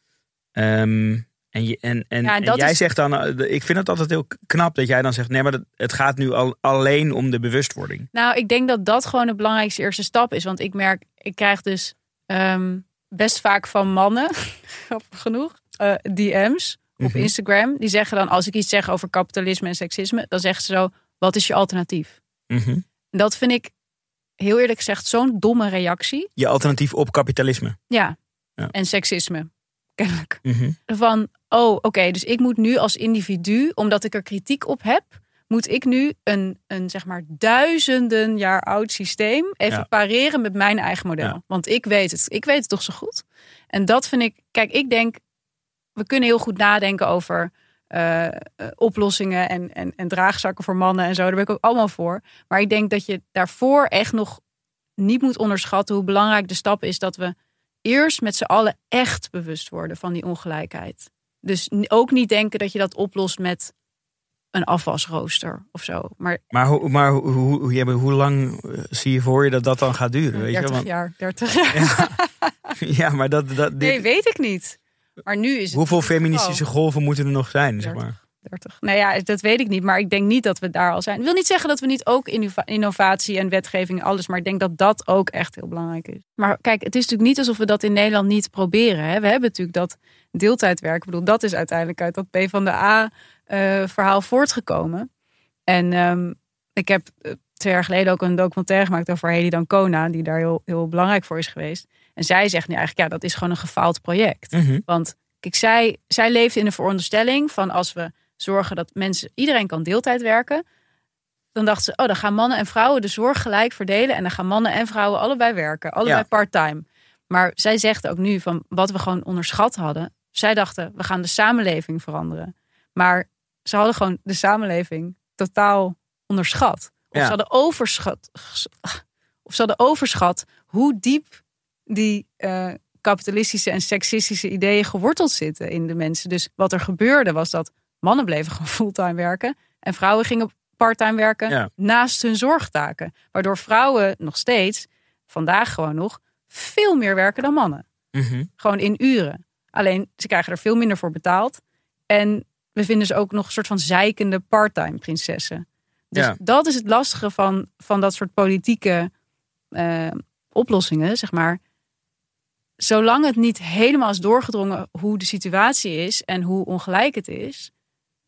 Ehm, en, je, en, en, Ja, en en dat jij is- zegt dan, eh, ik vind het altijd heel knap dat jij dan zegt, nee, maar dat, het gaat nu al, alleen om de bewustwording. Nou, ik denk dat dat gewoon de belangrijkste eerste stap is. Want ik merk, ik krijg dus ehm, best vaak van mannen, grappig genoeg, eh, DM's op Mhm. Instagram. Die zeggen dan, als ik iets zeg over kapitalisme en seksisme, dan zeggen ze zo, wat is je alternatief? Mhm. Dat vind ik, heel eerlijk gezegd, zo'n domme reactie. Je alternatief op kapitalisme. Ja, Ja. en seksisme, kennelijk. Mhm. Van, oh, oké, dus ik moet nu als individu, omdat ik er kritiek op heb, moet ik nu een, een zeg maar duizenden jaar oud systeem even Ja. pareren met mijn eigen model. Ja. Want ik weet het. Ik weet het toch zo goed. En dat vind ik, kijk, ik denk, we kunnen heel goed nadenken over eh, eh, oplossingen en, en, en draagzakken voor mannen en zo. Daar ben ik ook allemaal voor. Maar ik denk dat je daarvoor echt nog niet moet onderschatten hoe belangrijk de stap is dat we eerst met z'n allen echt bewust worden van die ongelijkheid. Dus ook niet denken dat je dat oplost met een afwasrooster of zo. Maar Maar, hoe, maar hoe, hoe, hoe, ja, hoe lang eh, zie je voor je dat dat dan gaat duren? Weet je? 30 Want, jaar, 30 jaar. ja, maar dat, dat, dit, Nee, weet ik niet. Maar nu is het hoeveel feministische golven moeten er nog zijn? Zeg 30. maar? 30. Nou ja, dat weet ik niet. Maar ik denk niet dat we daar al zijn. Ik wil niet zeggen dat we niet ook innova- innovatie en wetgeving en alles. Maar ik denk dat dat ook echt heel belangrijk is. Maar kijk, het is natuurlijk niet alsof we dat in Nederland niet proberen. Hè? We hebben natuurlijk dat deeltijdwerk. Ik bedoel, dat is uiteindelijk uit dat P van de A eh, verhaal voortgekomen. En ehm, ik heb eh, twee jaar geleden ook een documentaire gemaakt over Hedy Dancona, die daar heel, heel belangrijk voor is geweest. En zij zegt nu eigenlijk, ja, dat is gewoon een gefaald project. Mhm. Want kijk, zij, zij leeft in de veronderstelling van als we zorgen dat mensen, iedereen kan deeltijd werken. Dan dacht ze, oh, dan gaan mannen en vrouwen de zorg gelijk verdelen. En dan gaan mannen en vrouwen allebei werken. Allebei Ja. part-time. Maar zij zegt ook nu van wat we gewoon onderschat hadden. Zij dachten, we gaan de samenleving veranderen. Maar ze hadden gewoon de samenleving totaal onderschat. Of Ja. ze hadden overschat. Of ze hadden overschat hoe diep die eh, kapitalistische en seksistische ideeën geworteld zitten in de mensen. Dus wat er gebeurde was dat mannen bleven gewoon fulltime werken en vrouwen gingen parttime werken Ja. naast hun zorgtaken. Waardoor vrouwen nog steeds, vandaag gewoon nog, veel meer werken dan mannen. Mhm. Gewoon in uren. Alleen ze krijgen er veel minder voor betaald. En we vinden ze ook nog een soort van zeikende parttime prinsessen. Dus Ja. dat is het lastige van, van dat soort politieke eh, oplossingen, zeg maar. Zolang het niet helemaal is doorgedrongen hoe de situatie is en hoe ongelijk het is,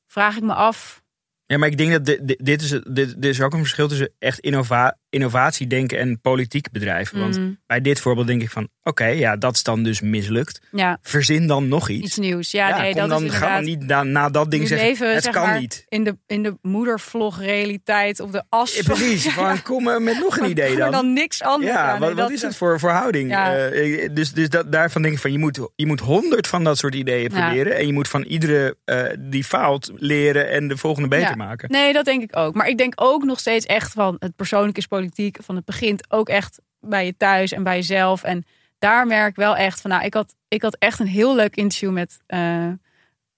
vraag ik me af. Ja, maar ik denk dat dit, is, dit, dit is ook een verschil tussen echt innova, innovatie denken en politiek bedrijven. Want Mm, bij dit voorbeeld denk ik van, oké, ja, dat is dan dus mislukt. ja, Verzin dan nog iets. iets nieuws. Ja, nee, dat dan, is ga dan niet na, na dat ding zeggen, leven het zeg kan maar, niet. In de, in de moedervlog realiteit op de as. Ja, precies, van, kom er met nog een idee dan. dan niks anders. Ja, wat, wat is dat voor verhouding? Ja. Eh, dus dus dat, daarvan denk ik van, je moet, je moet honderd van dat soort ideeën proberen. En je moet van iedere eh, die faalt leren en de volgende beter maken. Nee, dat denk ik ook. Maar ik denk ook nog steeds echt van het persoonlijk is politiek. Van het begint ook echt bij je thuis en bij jezelf. En daar merk ik wel echt van, nou, ik had, ik had echt een heel leuk interview met eh,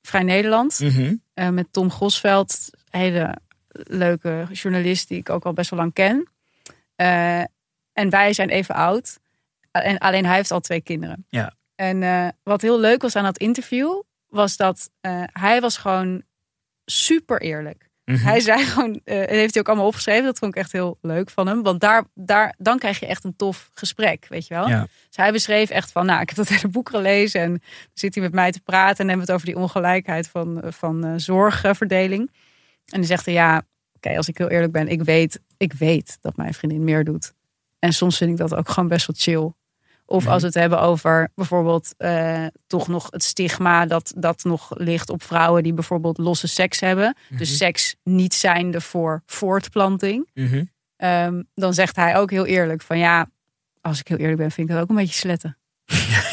Vrij Nederland. Mhm. eh, met Tom Gosveld. Hele leuke journalist die ik ook al best wel lang ken. Eh, en wij zijn even oud. En alleen hij heeft al twee kinderen. Ja. En wat heel leuk was aan dat interview, was dat hij was gewoon super eerlijk. Mhm. Hij zei gewoon, eh, en heeft hij ook allemaal opgeschreven. Dat vond ik echt heel leuk van hem. Want daar, daar, dan krijg je echt een tof gesprek, weet je wel. Ja. Dus hij beschreef echt van, nou, ik heb dat hele boek gelezen. En zit hij met mij te praten. En hebben we het over die ongelijkheid van, van eh, zorgverdeling. En dan zegt hij, ja, oké, als ik heel eerlijk ben. Ik weet, ik weet dat mijn vriendin meer doet. En soms vind ik dat ook gewoon best wel chill. Of als we het hebben over bijvoorbeeld eh, toch nog het stigma dat, dat nog ligt op vrouwen die bijvoorbeeld losse seks hebben. Dus seks niet zijnde voor voortplanting. Mhm. Ehm, dan zegt hij ook heel eerlijk van ja, als ik heel eerlijk ben, vind ik dat ook een beetje sletten.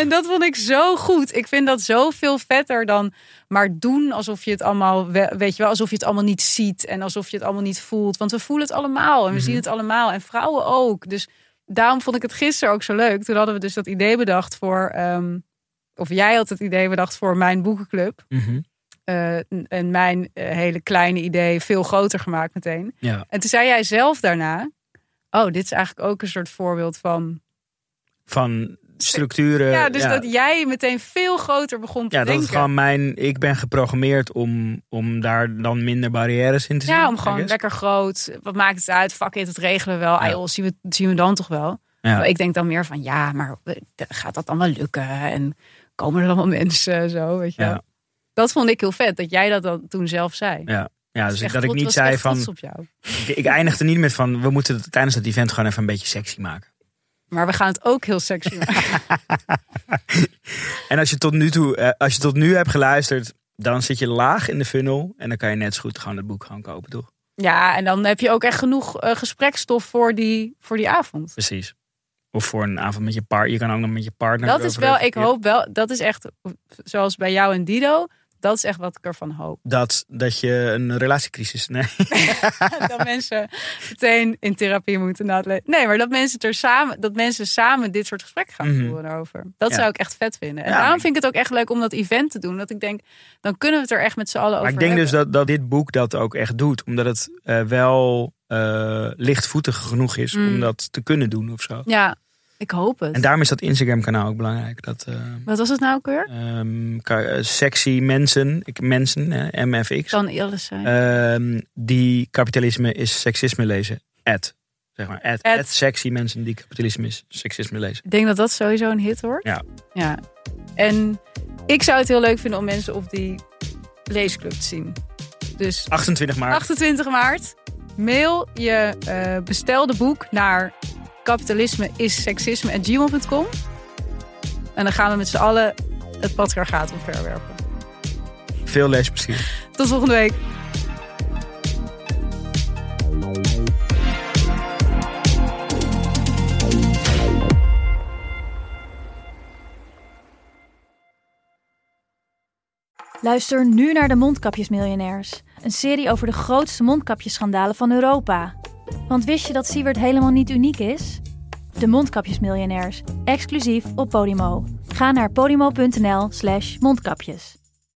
en dat vond ik zo goed. Ik vind dat zoveel vetter dan maar doen alsof je het allemaal, we- weet je wel, alsof je het allemaal niet ziet en alsof je het allemaal niet voelt. Want we voelen het allemaal en we zien het allemaal en vrouwen ook. Dus daarom vond ik het gisteren ook zo leuk. Toen hadden we dus dat idee bedacht voor, ehm, of jij had het idee bedacht voor mijn boekenclub. Mhm. Eh, en mijn eh, hele kleine idee veel groter gemaakt meteen. Ja. En toen zei jij zelf daarna: Oh, dit is eigenlijk ook een soort voorbeeld van. Van structuren. ja, dus dat jij meteen veel groter begon te Ja, dat denken. is gewoon mijn. Ik ben geprogrammeerd om, om daar dan minder barrières in te zien. ja, om gewoon lekker groot. Wat maakt het uit? Fuck it, het regelen we wel. Ja. zien, we, zien we dan toch wel? Ja. Ik denk dan meer van ja, maar eh, gaat dat allemaal lukken? En komen er allemaal mensen zo? Weet je wel? Ja. Dat vond ik heel vet dat jij dat dan toen zelf zei. Ja. Ja, dus Echt dat ik niet zei van. ik eindigde niet met van. We moeten het tijdens dat event gewoon even een beetje sexy maken. Maar we gaan het ook heel sexy maken. En als je tot nu toe, eh, als je tot nu hebt geluisterd, dan zit je laag in de funnel. En dan kan je net zo goed gewoon het boek gewoon kopen, toch? Ja, en dan heb je ook echt genoeg eh, gesprekstof voor die, voor die avond. Precies. Of voor een avond met je partner. Je kan ook nog met je partner. Dat is wel, ik hoop wel, dat is echt, zoals bij jou en Dido, dat is echt wat ik ervan hoop. Dat, dat je een relatiecrisis. Nee. dat mensen meteen in therapie moeten Nee, maar dat mensen, er samen, dat mensen samen dit soort gesprekken gaan Mhm. voeren over. Dat Ja. zou ik echt vet vinden. En Ja, daarom maar- vind ik het ook echt leuk om dat event te doen. Dat ik denk, dan kunnen we het er echt met z'n allen Maar over ik denk hebben. dus dat, dat dit boek dat ook echt doet. Omdat het eh, wel eh, lichtvoetig genoeg is Mm. om dat te kunnen doen of zo. Ja, ik hoop het. En daarom is dat Instagram kanaal ook belangrijk. Dat, eh, Wat was het nou ook weer? ehm, eh, sexy mensen, ik, mensen, eh, MFX. Kan alles zijn. Ehm, die kapitalisme is seksisme lezen. Ad. Zeg maar. Ad, Ad. ad sexy mensen die kapitalisme is seksisme lezen. Ik denk dat dat sowieso een hit wordt. Ja. ja. En ik zou het heel leuk vinden om mensen op die leesclub te zien. Dus 28 maart. 28 maart. Mail je uh, bestelde boek naar kapitalisme is seksisme@gmail.com. En dan gaan we met z'n allen het patriarchaat omverwerpen. Veel leesplezier. Tot volgende week. Luister nu naar de Mondkapjesmiljonairs. Een serie over de grootste mondkapjesschandalen van Europa. Want wist je dat Siewert helemaal niet uniek is? De Mondkapjesmiljonairs, exclusief op Podimo. Ga naar podimo.nl slash mondkapjes.